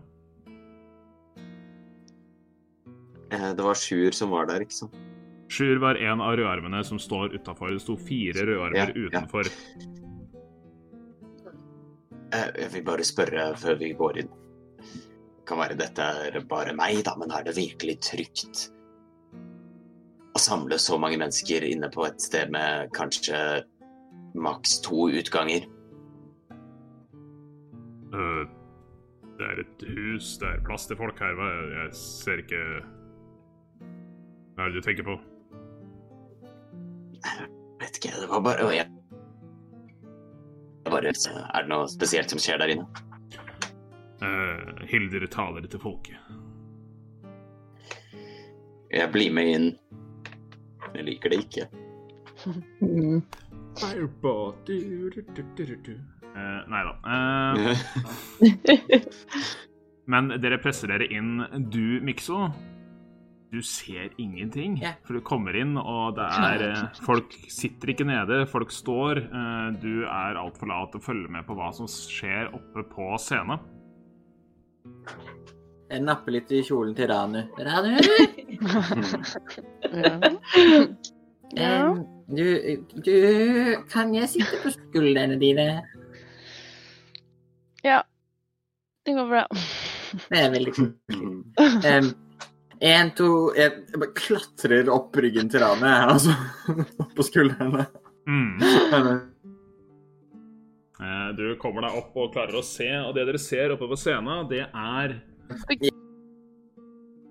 Eh, det var Sjur som var der, ikke sant? Sjur var en av rødarmene som står utafor. Det sto fire rødarmer ja, utenfor. Ja. Eh, jeg vil bare spørre før vi går inn. Kan være dette er bare meg, da, men er det virkelig trygt å samle så mange mennesker inne på et sted med kanskje maks to utganger? Uh, det er et hus, det er plass til folk her. Jeg ser ikke Hva er det du tenker på? Jeg vet ikke, det var bare jeg... bare, Er det noe spesielt som skjer der inne? Uh, Hilder taler til folket. Jeg blir med inn. Jeg liker det ikke. Mm. Uh, Nei da. Uh, men dere presser dere inn. Du, Mikso, du ser ingenting. Yeah. For du kommer inn, og det er uh, Folk sitter ikke nede, folk står. du er altfor lat til å følge med på hva som skjer oppe på scenen. Jeg napper litt i kjolen til Ranu. Ranu! ja. um, du, du Kan jeg sitte på skuldrene dine? Ja. Det går bra. Det er veldig kult. Um, en, to Jeg bare klatrer opp ryggen til Ranu, altså. på skuldrene. Mm. Du kommer deg opp og klarer å se, og det dere ser oppe på scenen, det er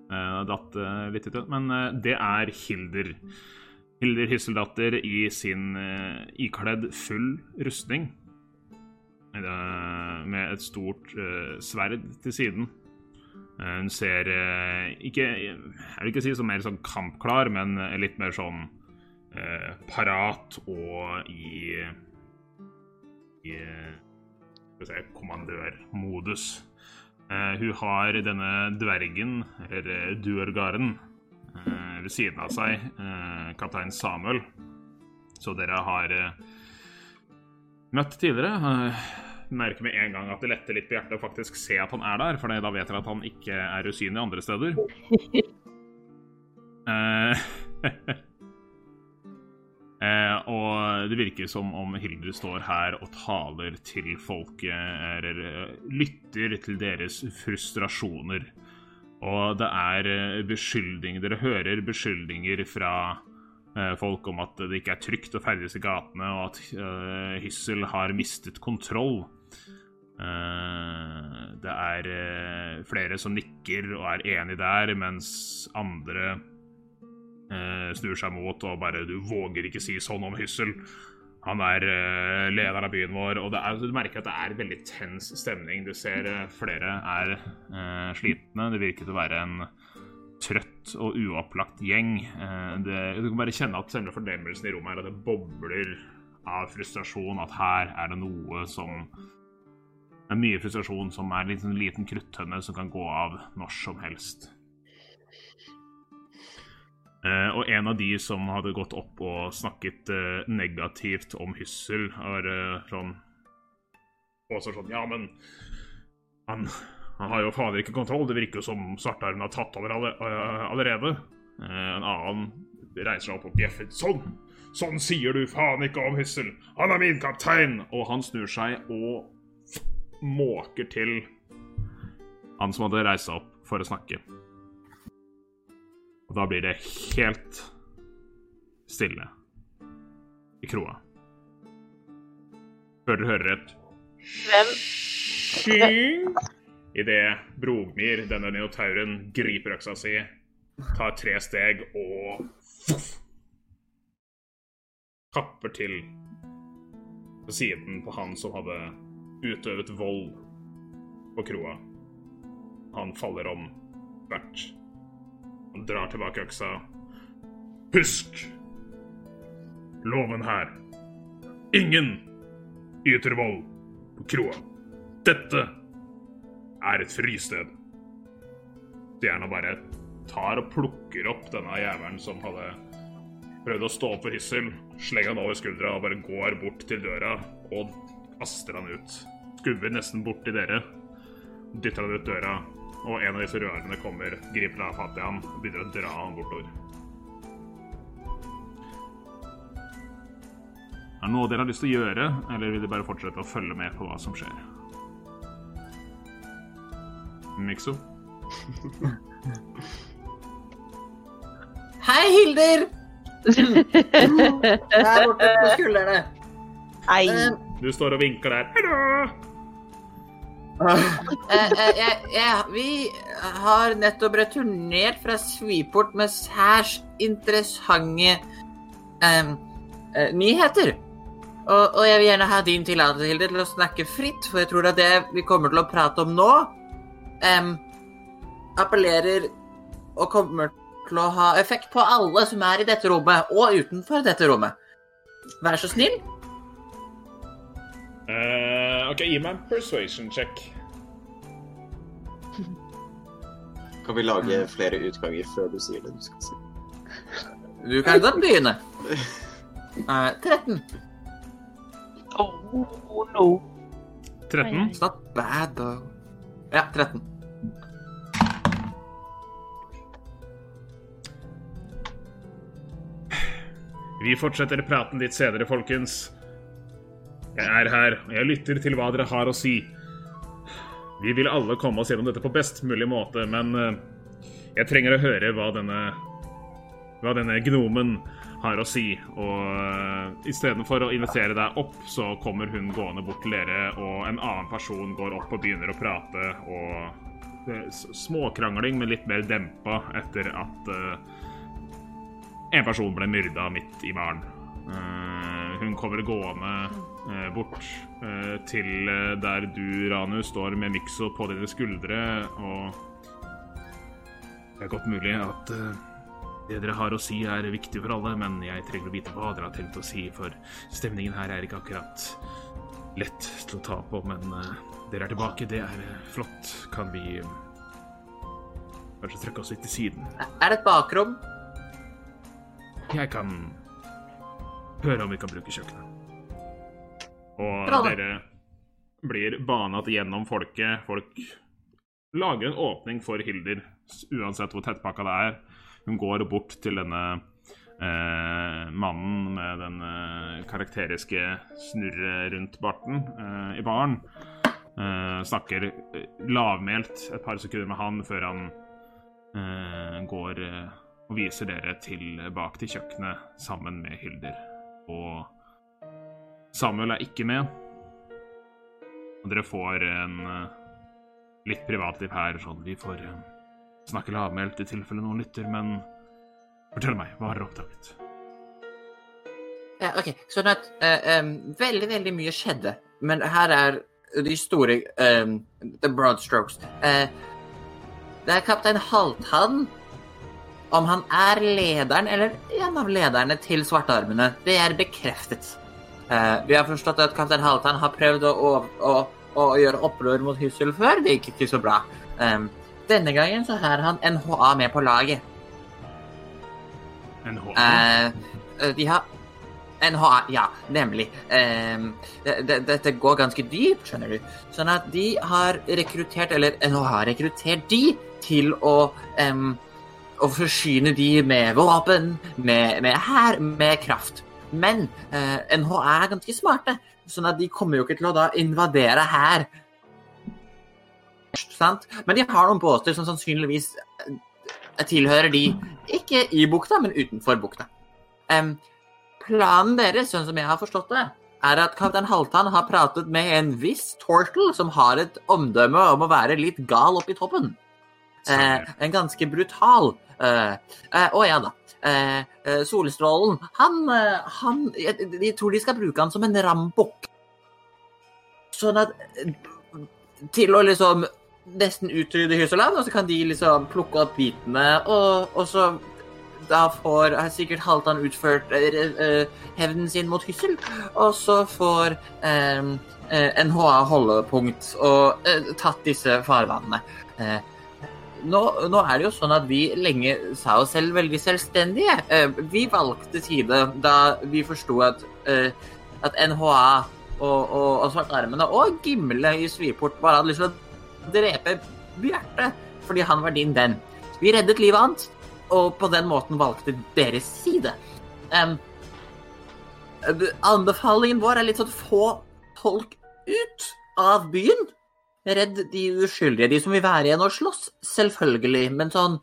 Uh, datt uh, litt ut, men det er Hilder. Hilder Hysseldatter i sin ikledd full rustning. med et stort sverd til siden. hun ser ikke Jeg vil ikke si som mer sånn kampklar, men litt mer sånn parat og i i se, kommandørmodus. Uh, hun har denne dvergen, eller eh, uh, ved siden av seg, kaptein Samuel. Så dere har møtt tidligere. merker med en gang at det letter litt på hjertet å faktisk se at han er der, for da vet dere at han ikke er usynlig andre steder. Eh, og det virker som om Hildur står her og taler til folket, eller eh, lytter til deres frustrasjoner. Og det er eh, beskyldninger Dere hører beskyldninger fra eh, folk om at det ikke er trygt å ferdes i gatene, og at eh, Hyssel har mistet kontroll. Eh, det er flere som nikker og er enig der, mens andre eh, snur seg mot og bare 'Du våger ikke si sånn om Hyssel'. Han er uh, lederen av byen vår, og er, du merker at det er veldig tens stemning. Du ser uh, flere er uh, slitne. Det virker til å være en trøtt og uopplagt gjeng. Det, du kan bare kjenne at selve fordemmelsen i rommet er at det bobler av frustrasjon. At her er det noe som det er mye frustrasjon som er en liten, liten kruttønne som kan gå av når som helst. Uh, og en av de som hadde gått opp og snakket uh, negativt om Hyssel, var uh, sånn Også sånn Ja, men han, han, har jo fader ikke kontroll. Det virker jo som Svartarmen har tatt over alle, allerede. en annen reiser seg opp og bjeffer. Sånn! Sånn sier du faen ikke om Hyssel! Han er min kaptein! Og han snur seg og måker til han som hadde reist seg opp for å snakke. Da blir det helt stille i kroa. Før dere hører et Hvem? Idet Brogmir, denne neotauren, griper øksa si, tar tre steg og kapper til på siden på han som hadde utøvet vold på kroa. Han faller om hvert han drar tilbake øksa. Husk loven her. Ingen yter vold på kroa. Dette er et fristed. Stjerna bare tar og plukker opp denne jævelen som hadde prøvd å stå opp for hissel, slenger han over skuldra og bare går bort til døra og kaster han ut. Skubber nesten bort til dere, dytter han ut døra og en av disse rødarmene kommer, griper av fatt i ham og begynner å dra ham bortover. Er det noe dere har lyst til å gjøre, eller vil dere bare fortsette å følge med på hva som skjer? Mikso? Hei, Hilder! Der borte på skuldrene. Ei. Um, Du står og vinker der. Hallo! Eh, eh, jeg, jeg, vi har nettopp returnert fra Sviport med særs interessante eh, nyheter. Og, og jeg vil gjerne ha din tillatelse Hilde, til å snakke fritt, for jeg tror at det vi kommer til å prate om nå, eh, appellerer og kommer til å ha effekt på alle som er i dette rommet, og utenfor dette rommet. Vær så snill. Eh, OK, gi meg en persuasion check. Kan vi lage flere utganger før du sier det du skal si? Du kan godt begynne. Uh, 13. Oh, no. 13. It's not bad, though. Ja, 13. Vi fortsetter praten litt senere, folkens. Jeg er her, og jeg lytter til hva dere har å si. Vi vil alle komme oss gjennom dette på best mulig måte, men eh, jeg trenger å høre hva denne hva denne gnomen har å si. Og uh, istedenfor å invitere deg opp, så kommer hun gående bort til dere, og en annen person går opp og begynner å prate, og er småkrangling, men litt mer dempa etter at uh, en person ble myrda midt i baren. Uh, hun kommer gående eh, bort eh, til eh, der du, Ranu, står med Mikso på dine skuldre, og det er godt mulig at eh, det dere har å si, er viktig for alle, men jeg trenger å vite hva dere har tenkt å si, for stemningen her er ikke akkurat lett til å ta på, men eh, dere er tilbake. Det er eh, flott. Kan vi eh, kanskje trekke oss litt til siden? Er det et bakrom? Jeg kan høre om vi kan bruke kjøkkenet. Og Bra, dere blir banet gjennom folket. Folk lager en åpning for Hilder, uansett hvor tettpakka det er. Hun går bort til denne eh, mannen med den eh, karakteriske snurret rundt barten eh, i baren. Eh, snakker eh, lavmælt et par sekunder med han før han eh, går og viser dere til bak til kjøkkenet sammen med Hilder. Og Samuel er ikke med. Og dere får en eh, litt privatliv her. Sånn. Vi får eh, snakke lavmælt i tilfelle noen lytter, men fortell meg, hva har dere oppdaget? Ja, OK. Sånn at uh, um, veldig, veldig mye skjedde. Men her er de store um, The broad strokes. Uh, det er kaptein Halvtann. Om han er lederen eller en av lederne til Svartearmene, det er bekreftet. Uh, vi har forstått at kaptein Halvdan har prøvd å, å, å, gjøre opprør mot Hyssel før. Det gikk ikke så bra. Eh, denne gangen så har han NHA med på laget. NHA? Eh, de har NHA, ja, nemlig. Um, Dette det, går ganske dypt, skjønner du. Sånn at de har rekruttert, eller NHA har rekruttert de til å um, å forsyne de med våpen, med, med hær, med kraft. Men eh, NHA er ganske smarte, sånn at de kommer jo ikke til å da invadere her. Sant? Men de har noen båter som sannsynligvis tilhører de ikke i bukta, men utenfor bukta. Um, planen deres, sånn som jeg har forstått det, er at kaptein Halvdan har pratet med en viss Tortle som har et omdømme om å være litt gal oppi toppen. Eh, en ganske brutal. Eh, eh, å ja da. Eh, eh, solstrålen Han, han jeg, jeg tror de skal bruke han som en rambukk. Sånn at Til å liksom nesten utrydde Hysseland, og så kan de liksom plukke opp bitene, og, og så da får sikkert Halvdan utført hevnen sin mot Hyssel. Og så får uh, NHA holdepunkt og uh, tatt disse farvannene. Nå, nå, er det jo sånn at vi lenge sa oss selv veldig selvstendige. vi valgte side da vi forsto at, at NHA og, og, og Svartarmene og Gimle i Sviport bare hadde lyst til å drepe Bjarte fordi han var din venn. Vi reddet livet hans og på den måten valgte deres side. Um, anbefalingen vår er litt sånn få folk ut av byen. Redd de uskyldige, de som vil være igjen og slåss, selvfølgelig, men sånn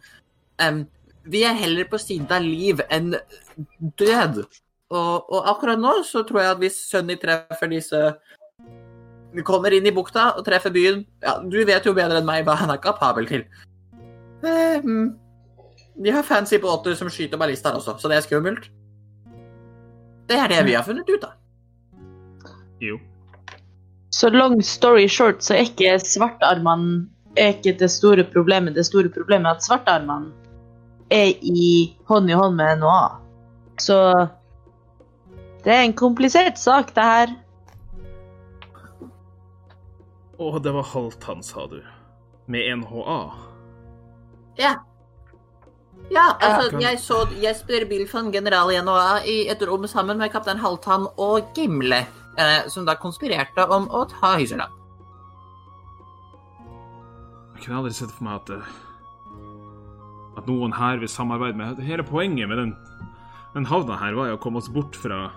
um, Vi er heller på siden av liv enn død. Og, og, akkurat nå så tror jeg at hvis Sunny treffer disse Kommer inn i bukta og treffer byen ja, Du vet jo bedre enn meg hva han er kapabel til. Um, de har fancy båter som skyter ballister også, så det er skummelt. Det er det vi har funnet ut av. Jo. Så long story short så er ikke svartarmene er ikke det store problemet. Det store problemet er at svartarmene er i hånd i hånd med NHA. Så det er en komplisert sak, det her. Å, det var halvt han, sa du. Med NHA? Ja. Ja, altså, jeg så Jesper Bilfan, general i NHA, i et rom sammen med kaptein Halvtann og Gimle, eh, som da konspirerte om å ta Hyseland. Jeg kunne aldri sett for meg at, eh, at noen her vil samarbeide med Hele poenget med den, den havna her var jo å komme oss bort fra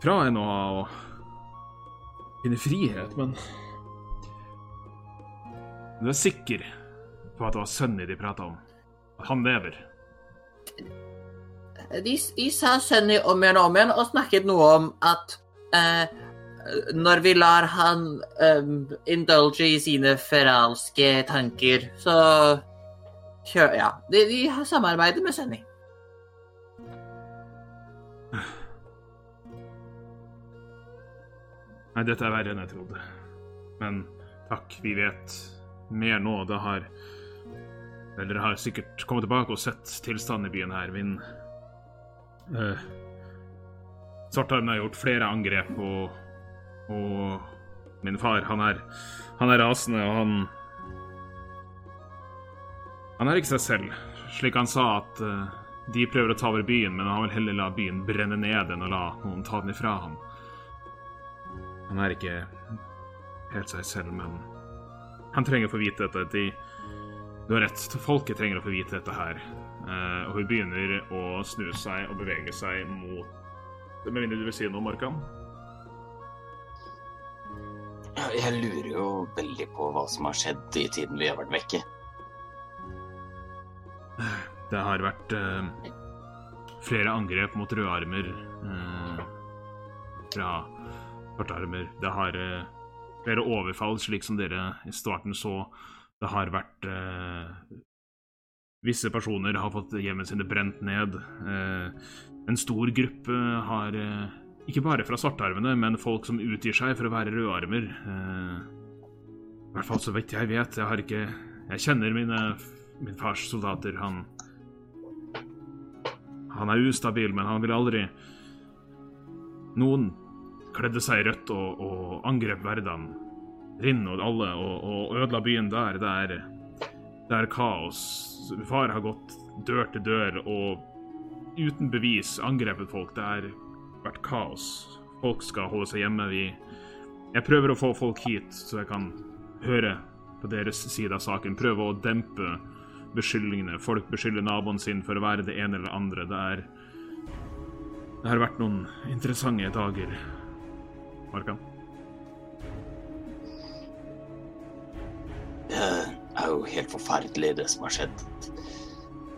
fra NHA og finne frihet, men Du er sikker på at det var sønnen de prata om? At han lever. De, de sa Sunny om igjen og om igjen og snakket noe om at eh, når vi lar han um, indulge i sine feralske tanker, så kjør, Ja, de, de har samarbeidet med Sunny. Nei, dette er verre enn jeg trodde. Men takk, vi vet mer nå. Det har eller dere har sikkert kommet tilbake og sett tilstanden i byen her. Min uh, Svartarmen har gjort flere angrep, og, og min far, han er, han er rasende, og han Han er ikke seg selv. Slik han sa at uh, de prøver å ta over byen, men han vil heller la byen brenne ned enn å la noen ta den ifra ham. Han er ikke helt seg selv, men han trenger å få vite dette. De du har rett. Folket trenger å få vite dette her. Uh, og hun begynner å snu seg og bevege seg mot Med mindre du vil si noe, Markan? Jeg lurer jo veldig på hva som har skjedd i tiden vi har vært vekke. Det har vært uh, flere angrep mot rødarmer uh, fra svartarmer. Det har flere overfall, slik som dere i starten så det har vært eh, Visse personer har fått hjemmene sine brent ned. Eh, en stor gruppe har eh, Ikke bare fra svartarmene, men folk som utgir seg for å være rødarmer. Eh, I hvert fall så vidt jeg vet. Jeg har ikke Jeg kjenner mine, min fars soldater. Han Han er ustabil, men han vil aldri Noen kledde seg i rødt og, og angrep Verdan. Rinn og alle, og, og ødela byen der. Det er, det er kaos. Far har gått dør til dør og uten bevis angrepet folk. Det har vært kaos. Folk skal holde seg hjemme. Vi Jeg prøver å få folk hit, så jeg kan høre på deres side av saken. Prøve å dempe beskyldningene. Folk beskylder naboen sin for å være det ene eller andre. Det er Det har vært noen interessante dager. Markan? Det er jo helt forferdelig, det som har skjedd.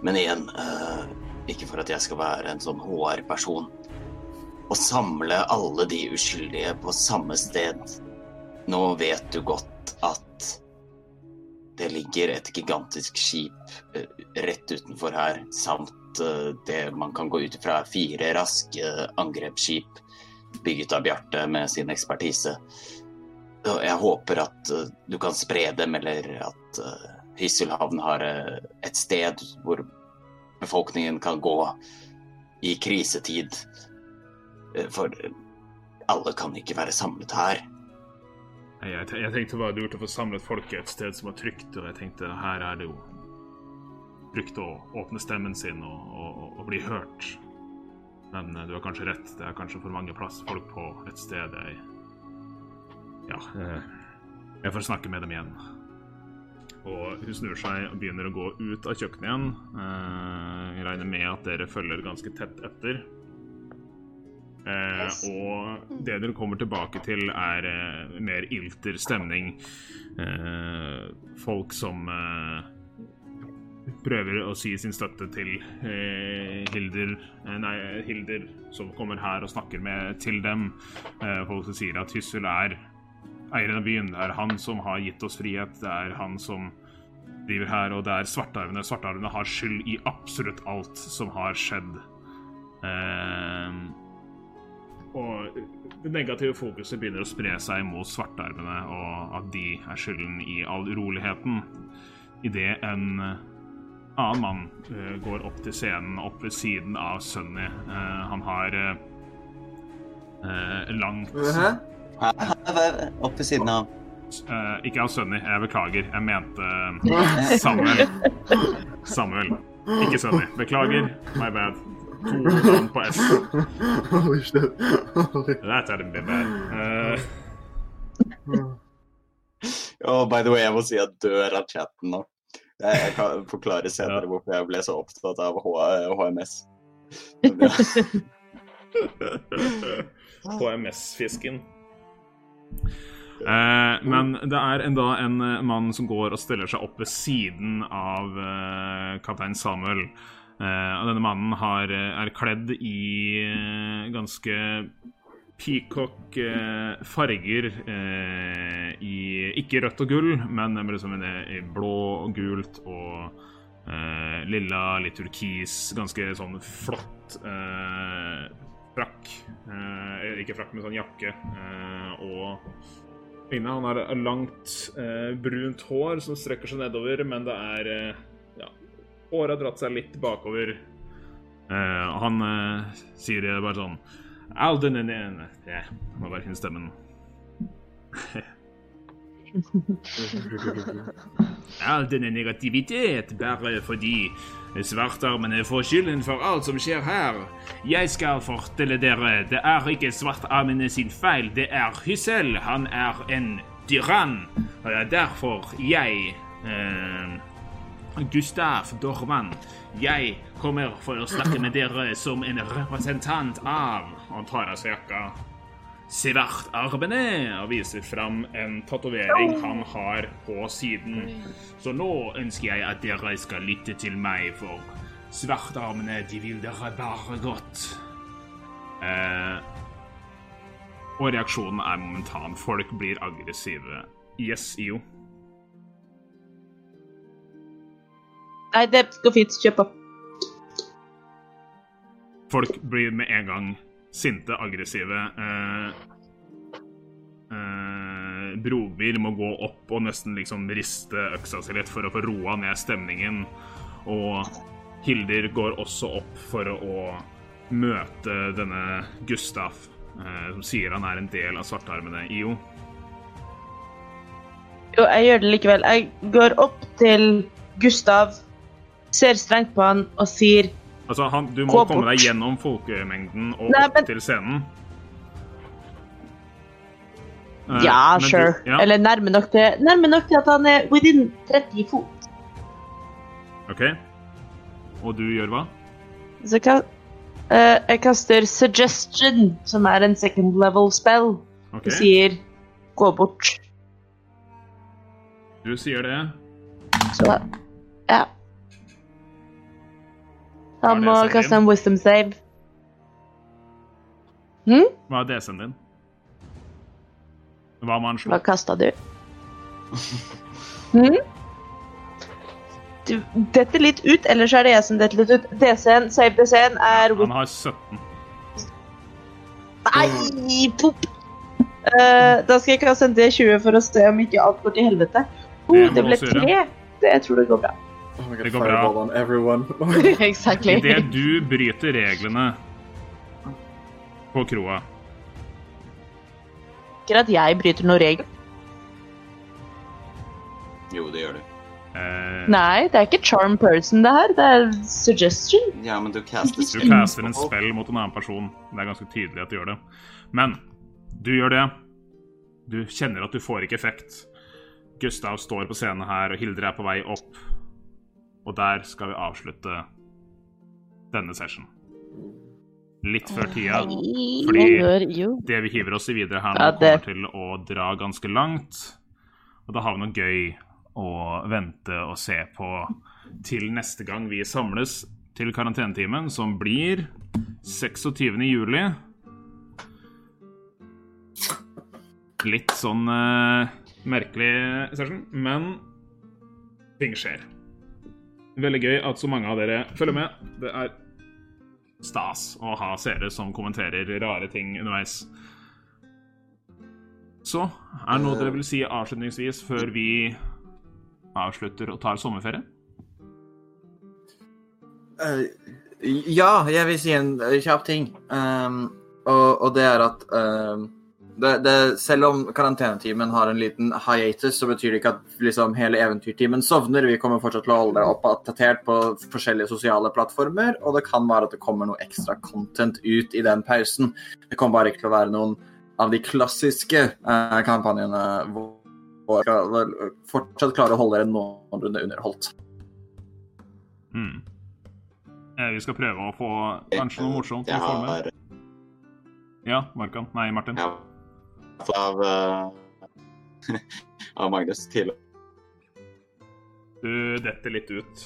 Men igjen, uh, ikke for at jeg skal være en sånn HR-person. Å samle alle de uskyldige på samme sted. Nå vet du godt at det ligger et gigantisk skip uh, rett utenfor her, samt uh, det man kan gå ut ifra fire raske angrepsskip bygget av Bjarte med sin ekspertise. Jeg håper at du kan spre dem, eller at Hysselhavn har et sted hvor befolkningen kan gå i krisetid. Eh, for alle kan ikke være samlet her. Jeg, tenkte bare det var lurt å få samlet folket et sted som var trygt, og jeg tenkte her er det jo brukt å åpne stemmen sin og, og, og bli hørt. Men eh, du har kanskje rett, det er kanskje for mange plass folk på et sted jeg Ja, eh, jeg får snakke med dem igjen. Og hun snur seg og begynner å gå ut av kjøkkenet igjen. Eh, jeg regner med at dere følger ganske tett etter. Eh, og det dere kommer tilbake til, er mer ilter stemning. Eh, folk som eh, prøver å si sin støtte til eh, Hilder Nei, Hilder, som kommer her og snakker med til dem. folk som sier at Hyssel er eieren av byen. Det er han som har gitt oss frihet. Det er han som driver her, og det er svartarvene. Svartarvene har skyld i absolutt alt som har skjedd. Eh, og det negative fokuset begynner å spre seg mot svartarvene, og at de er skylden i all uroligheten. Idet en annen mann uh, går opp til scenen, opp ved siden av Sunny. Uh, han har uh, langt uh -huh. Opp ved siden av Uh, ikke av Sunny, jeg beklager. Jeg mente Samuel. Samuel. Ikke Sunny. Beklager. My bad. To navn på S. Holy shit. That's a bit bad. Uh, oh, by the way, jeg må si at dør av chatten nå. Jeg kan forklare senere ja. hvorfor jeg ble så opptatt av HMS. HMS-fisken. Eh, men det er enda en eh, mann som går og stiller seg opp ved siden av eh, kaptein Samuel. Eh, og denne mannen har, er kledd i ganske peacock farger i Ikke rødt og gull, men liksom i blå og gult og lilla, litt turkis. Ganske sånn flott frakk. ikke frakk, men sånn jakke. og Ine han har langt, eh, brunt hår som strekker seg nedover, men det er eh, ja, Håret har dratt seg litt bakover. Eh, han eh, sier det bare sånn Alden Jeg må bare finne stemmen. All denne negativitet bare fordi svartarmene får skylden for alt som skjer her. Jeg skal fortelle dere, det er ikke svartarmene sin feil, det er Hyssel. Han er en tyrann. Og det er derfor jeg eh, Gustav Dorman. Jeg kommer for å snakke med dere som en representant av Han tar av seg jakka svartarmene og viser fram en tatovering han har på siden. Så nå ønsker jeg at dere skal lytte til meg, for svartarmene, de vil dere bare godt. Eh, og reaksjonen er momentan. Folk blir aggressive. Yes, IO. Nei, det går fint. Kjøp på. folk blir med en gang sinte, aggressive. Eh, eh, Brobyr må gå opp og nesten liksom riste øksa si litt for å få roa ned stemningen. Og Hilder går også opp for å møte denne Gustav, eh, som sier han er en del av svartarmene IO. Jo, jeg gjør det likevel. Jeg går opp til Gustav, ser strengt på han og sier Altså, han, Du må komme deg gjennom folkemengden og Nei, opp men- til scenen. Eh, Ja, men du- sure. ja, Eller nærme nok, til, nærme nok til at han er within 30 fot. OK. Og du gjør hva? Så kan, uh, jeg kaster suggestion, som er en second level spell. Okay. Du sier gå bort. Du sier det. Så ja. Han må jeg kaste en wisdom save. Hm? Hva er DC-en din? Hva må han slå? Hva kasta du? Hm? Du detter litt ut, eller så er det jeg som detter litt ut. DC-en, save DC-en er Han har 17. Nei, pop! Uh, da skal jeg kaste en D20 for å se om ikke alt går til helvete. Oh, Det det ble tre. Det, jeg tror det går bra. Oh god, Det går bra. on exactly. Idet du bryter reglene på kroa Ikke at jeg bryter noen regel. Jo, det gjør du. eh, Nei, det er ikke charm person, det her. Det er suggestion. Ja, men du caster Du spell caster en på spill mot en annen person. Det er ganske tydelig at du gjør det. Men du gjør det. Du kjenner at du får ikke effekt. Gustav står på scenen her, og Hildre er på vei opp. Og der skal vi avslutte denne session. Litt før tida. Fordi det vi hiver oss i videre her nå, kommer til å dra ganske langt. Og da har vi noe gøy å vente og se på til neste gang vi samles til karantenetimen, som blir 26. juli. Litt sånn uh, merkelig session, men ting skjer. Veldig gøy at så mange av dere følger med. Det er stas å ha seere som kommenterer rare ting underveis. Så er det noe dere vil si avslutningsvis før vi avslutter og tar sommerferie? Uh, ja, jeg vil si en kjapp ting. Um, og, og det er at um, det, det, selv om karantenetimen har en liten hiatus, så betyr det ikke at liksom, hele eventyrtimen sovner. Vi kommer fortsatt til å holde det oppdatert på forskjellige sosiale plattformer, og det kan være at det kommer noe ekstra content ut i den pausen. Det kommer bare ikke til å være noen av de klassiske eh, kampanjene hvor vi skal fortsatt klare å holde dere noenlunde underholdt. Mm. Eh, Vi skal prøve å få kanskje noe morsomt i har Ja, Markan. Nei, Martin. fått av, uh, av Magnus til Du detter litt ut.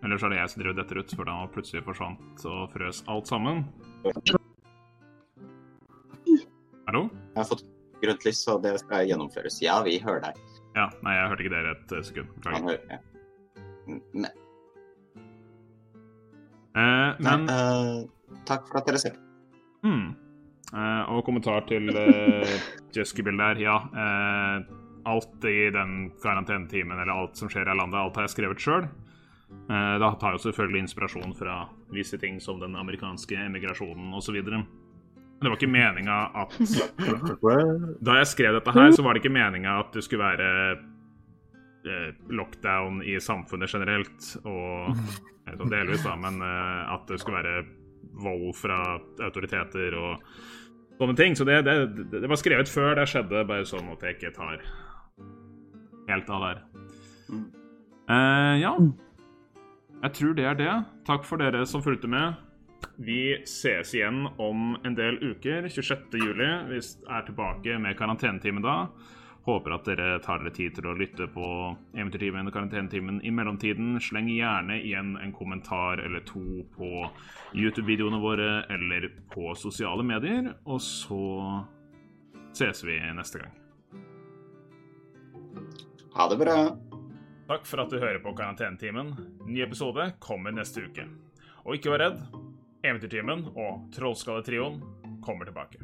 Eller så er det jeg som driver detter ut, for da plutselig forsvant og frøs alt sammen. Hallo? Jeg har fått grønt lys, så det skal gjennomføres. Ja, vi hører deg. Ja, nei, jeg hørte ikke dere et eh, sekund. Beklager. ja. Men, Eh, men eh, takk for at dere ser. Hmm. Eh, og kommentar til uh, Jesky-bildet her. Ja, eh, alt i den karantenetimen, eller alt som skjer i landet, alt har jeg skrevet sjøl. Uh, da tar jo selvfølgelig inspirasjon fra visse ting som den amerikanske emigrasjonen osv. Det var ikke meninga at Da jeg skrev dette her, så var det ikke meninga at det skulle være eh, lockdown i samfunnet generelt, og delvis, da, men eh, at det skulle være vold fra autoriteter og sånne ting. Så det, det, det var skrevet før det skjedde, bare sånn at jeg ikke tar helt av der. Mm. Eh, ja. Jeg tror det er det. Takk for dere som fulgte med. Vi ses igjen om en del uker. 26. juli. Vi er tilbake med karantenetime da. Håper at dere tar dere tid til å lytte på Eventyrtimen og karantenetimen i mellomtiden. Sleng gjerne igjen en kommentar eller to på YouTube-videoene våre eller på sosiale medier. Og så ses vi neste gang. Ha det bra. Takk for at du hører på Karantenetimen. Ny episode kommer neste uke. Og ikke vær redd, Eventyrtimen og Trollskalletrioen kommer tilbake.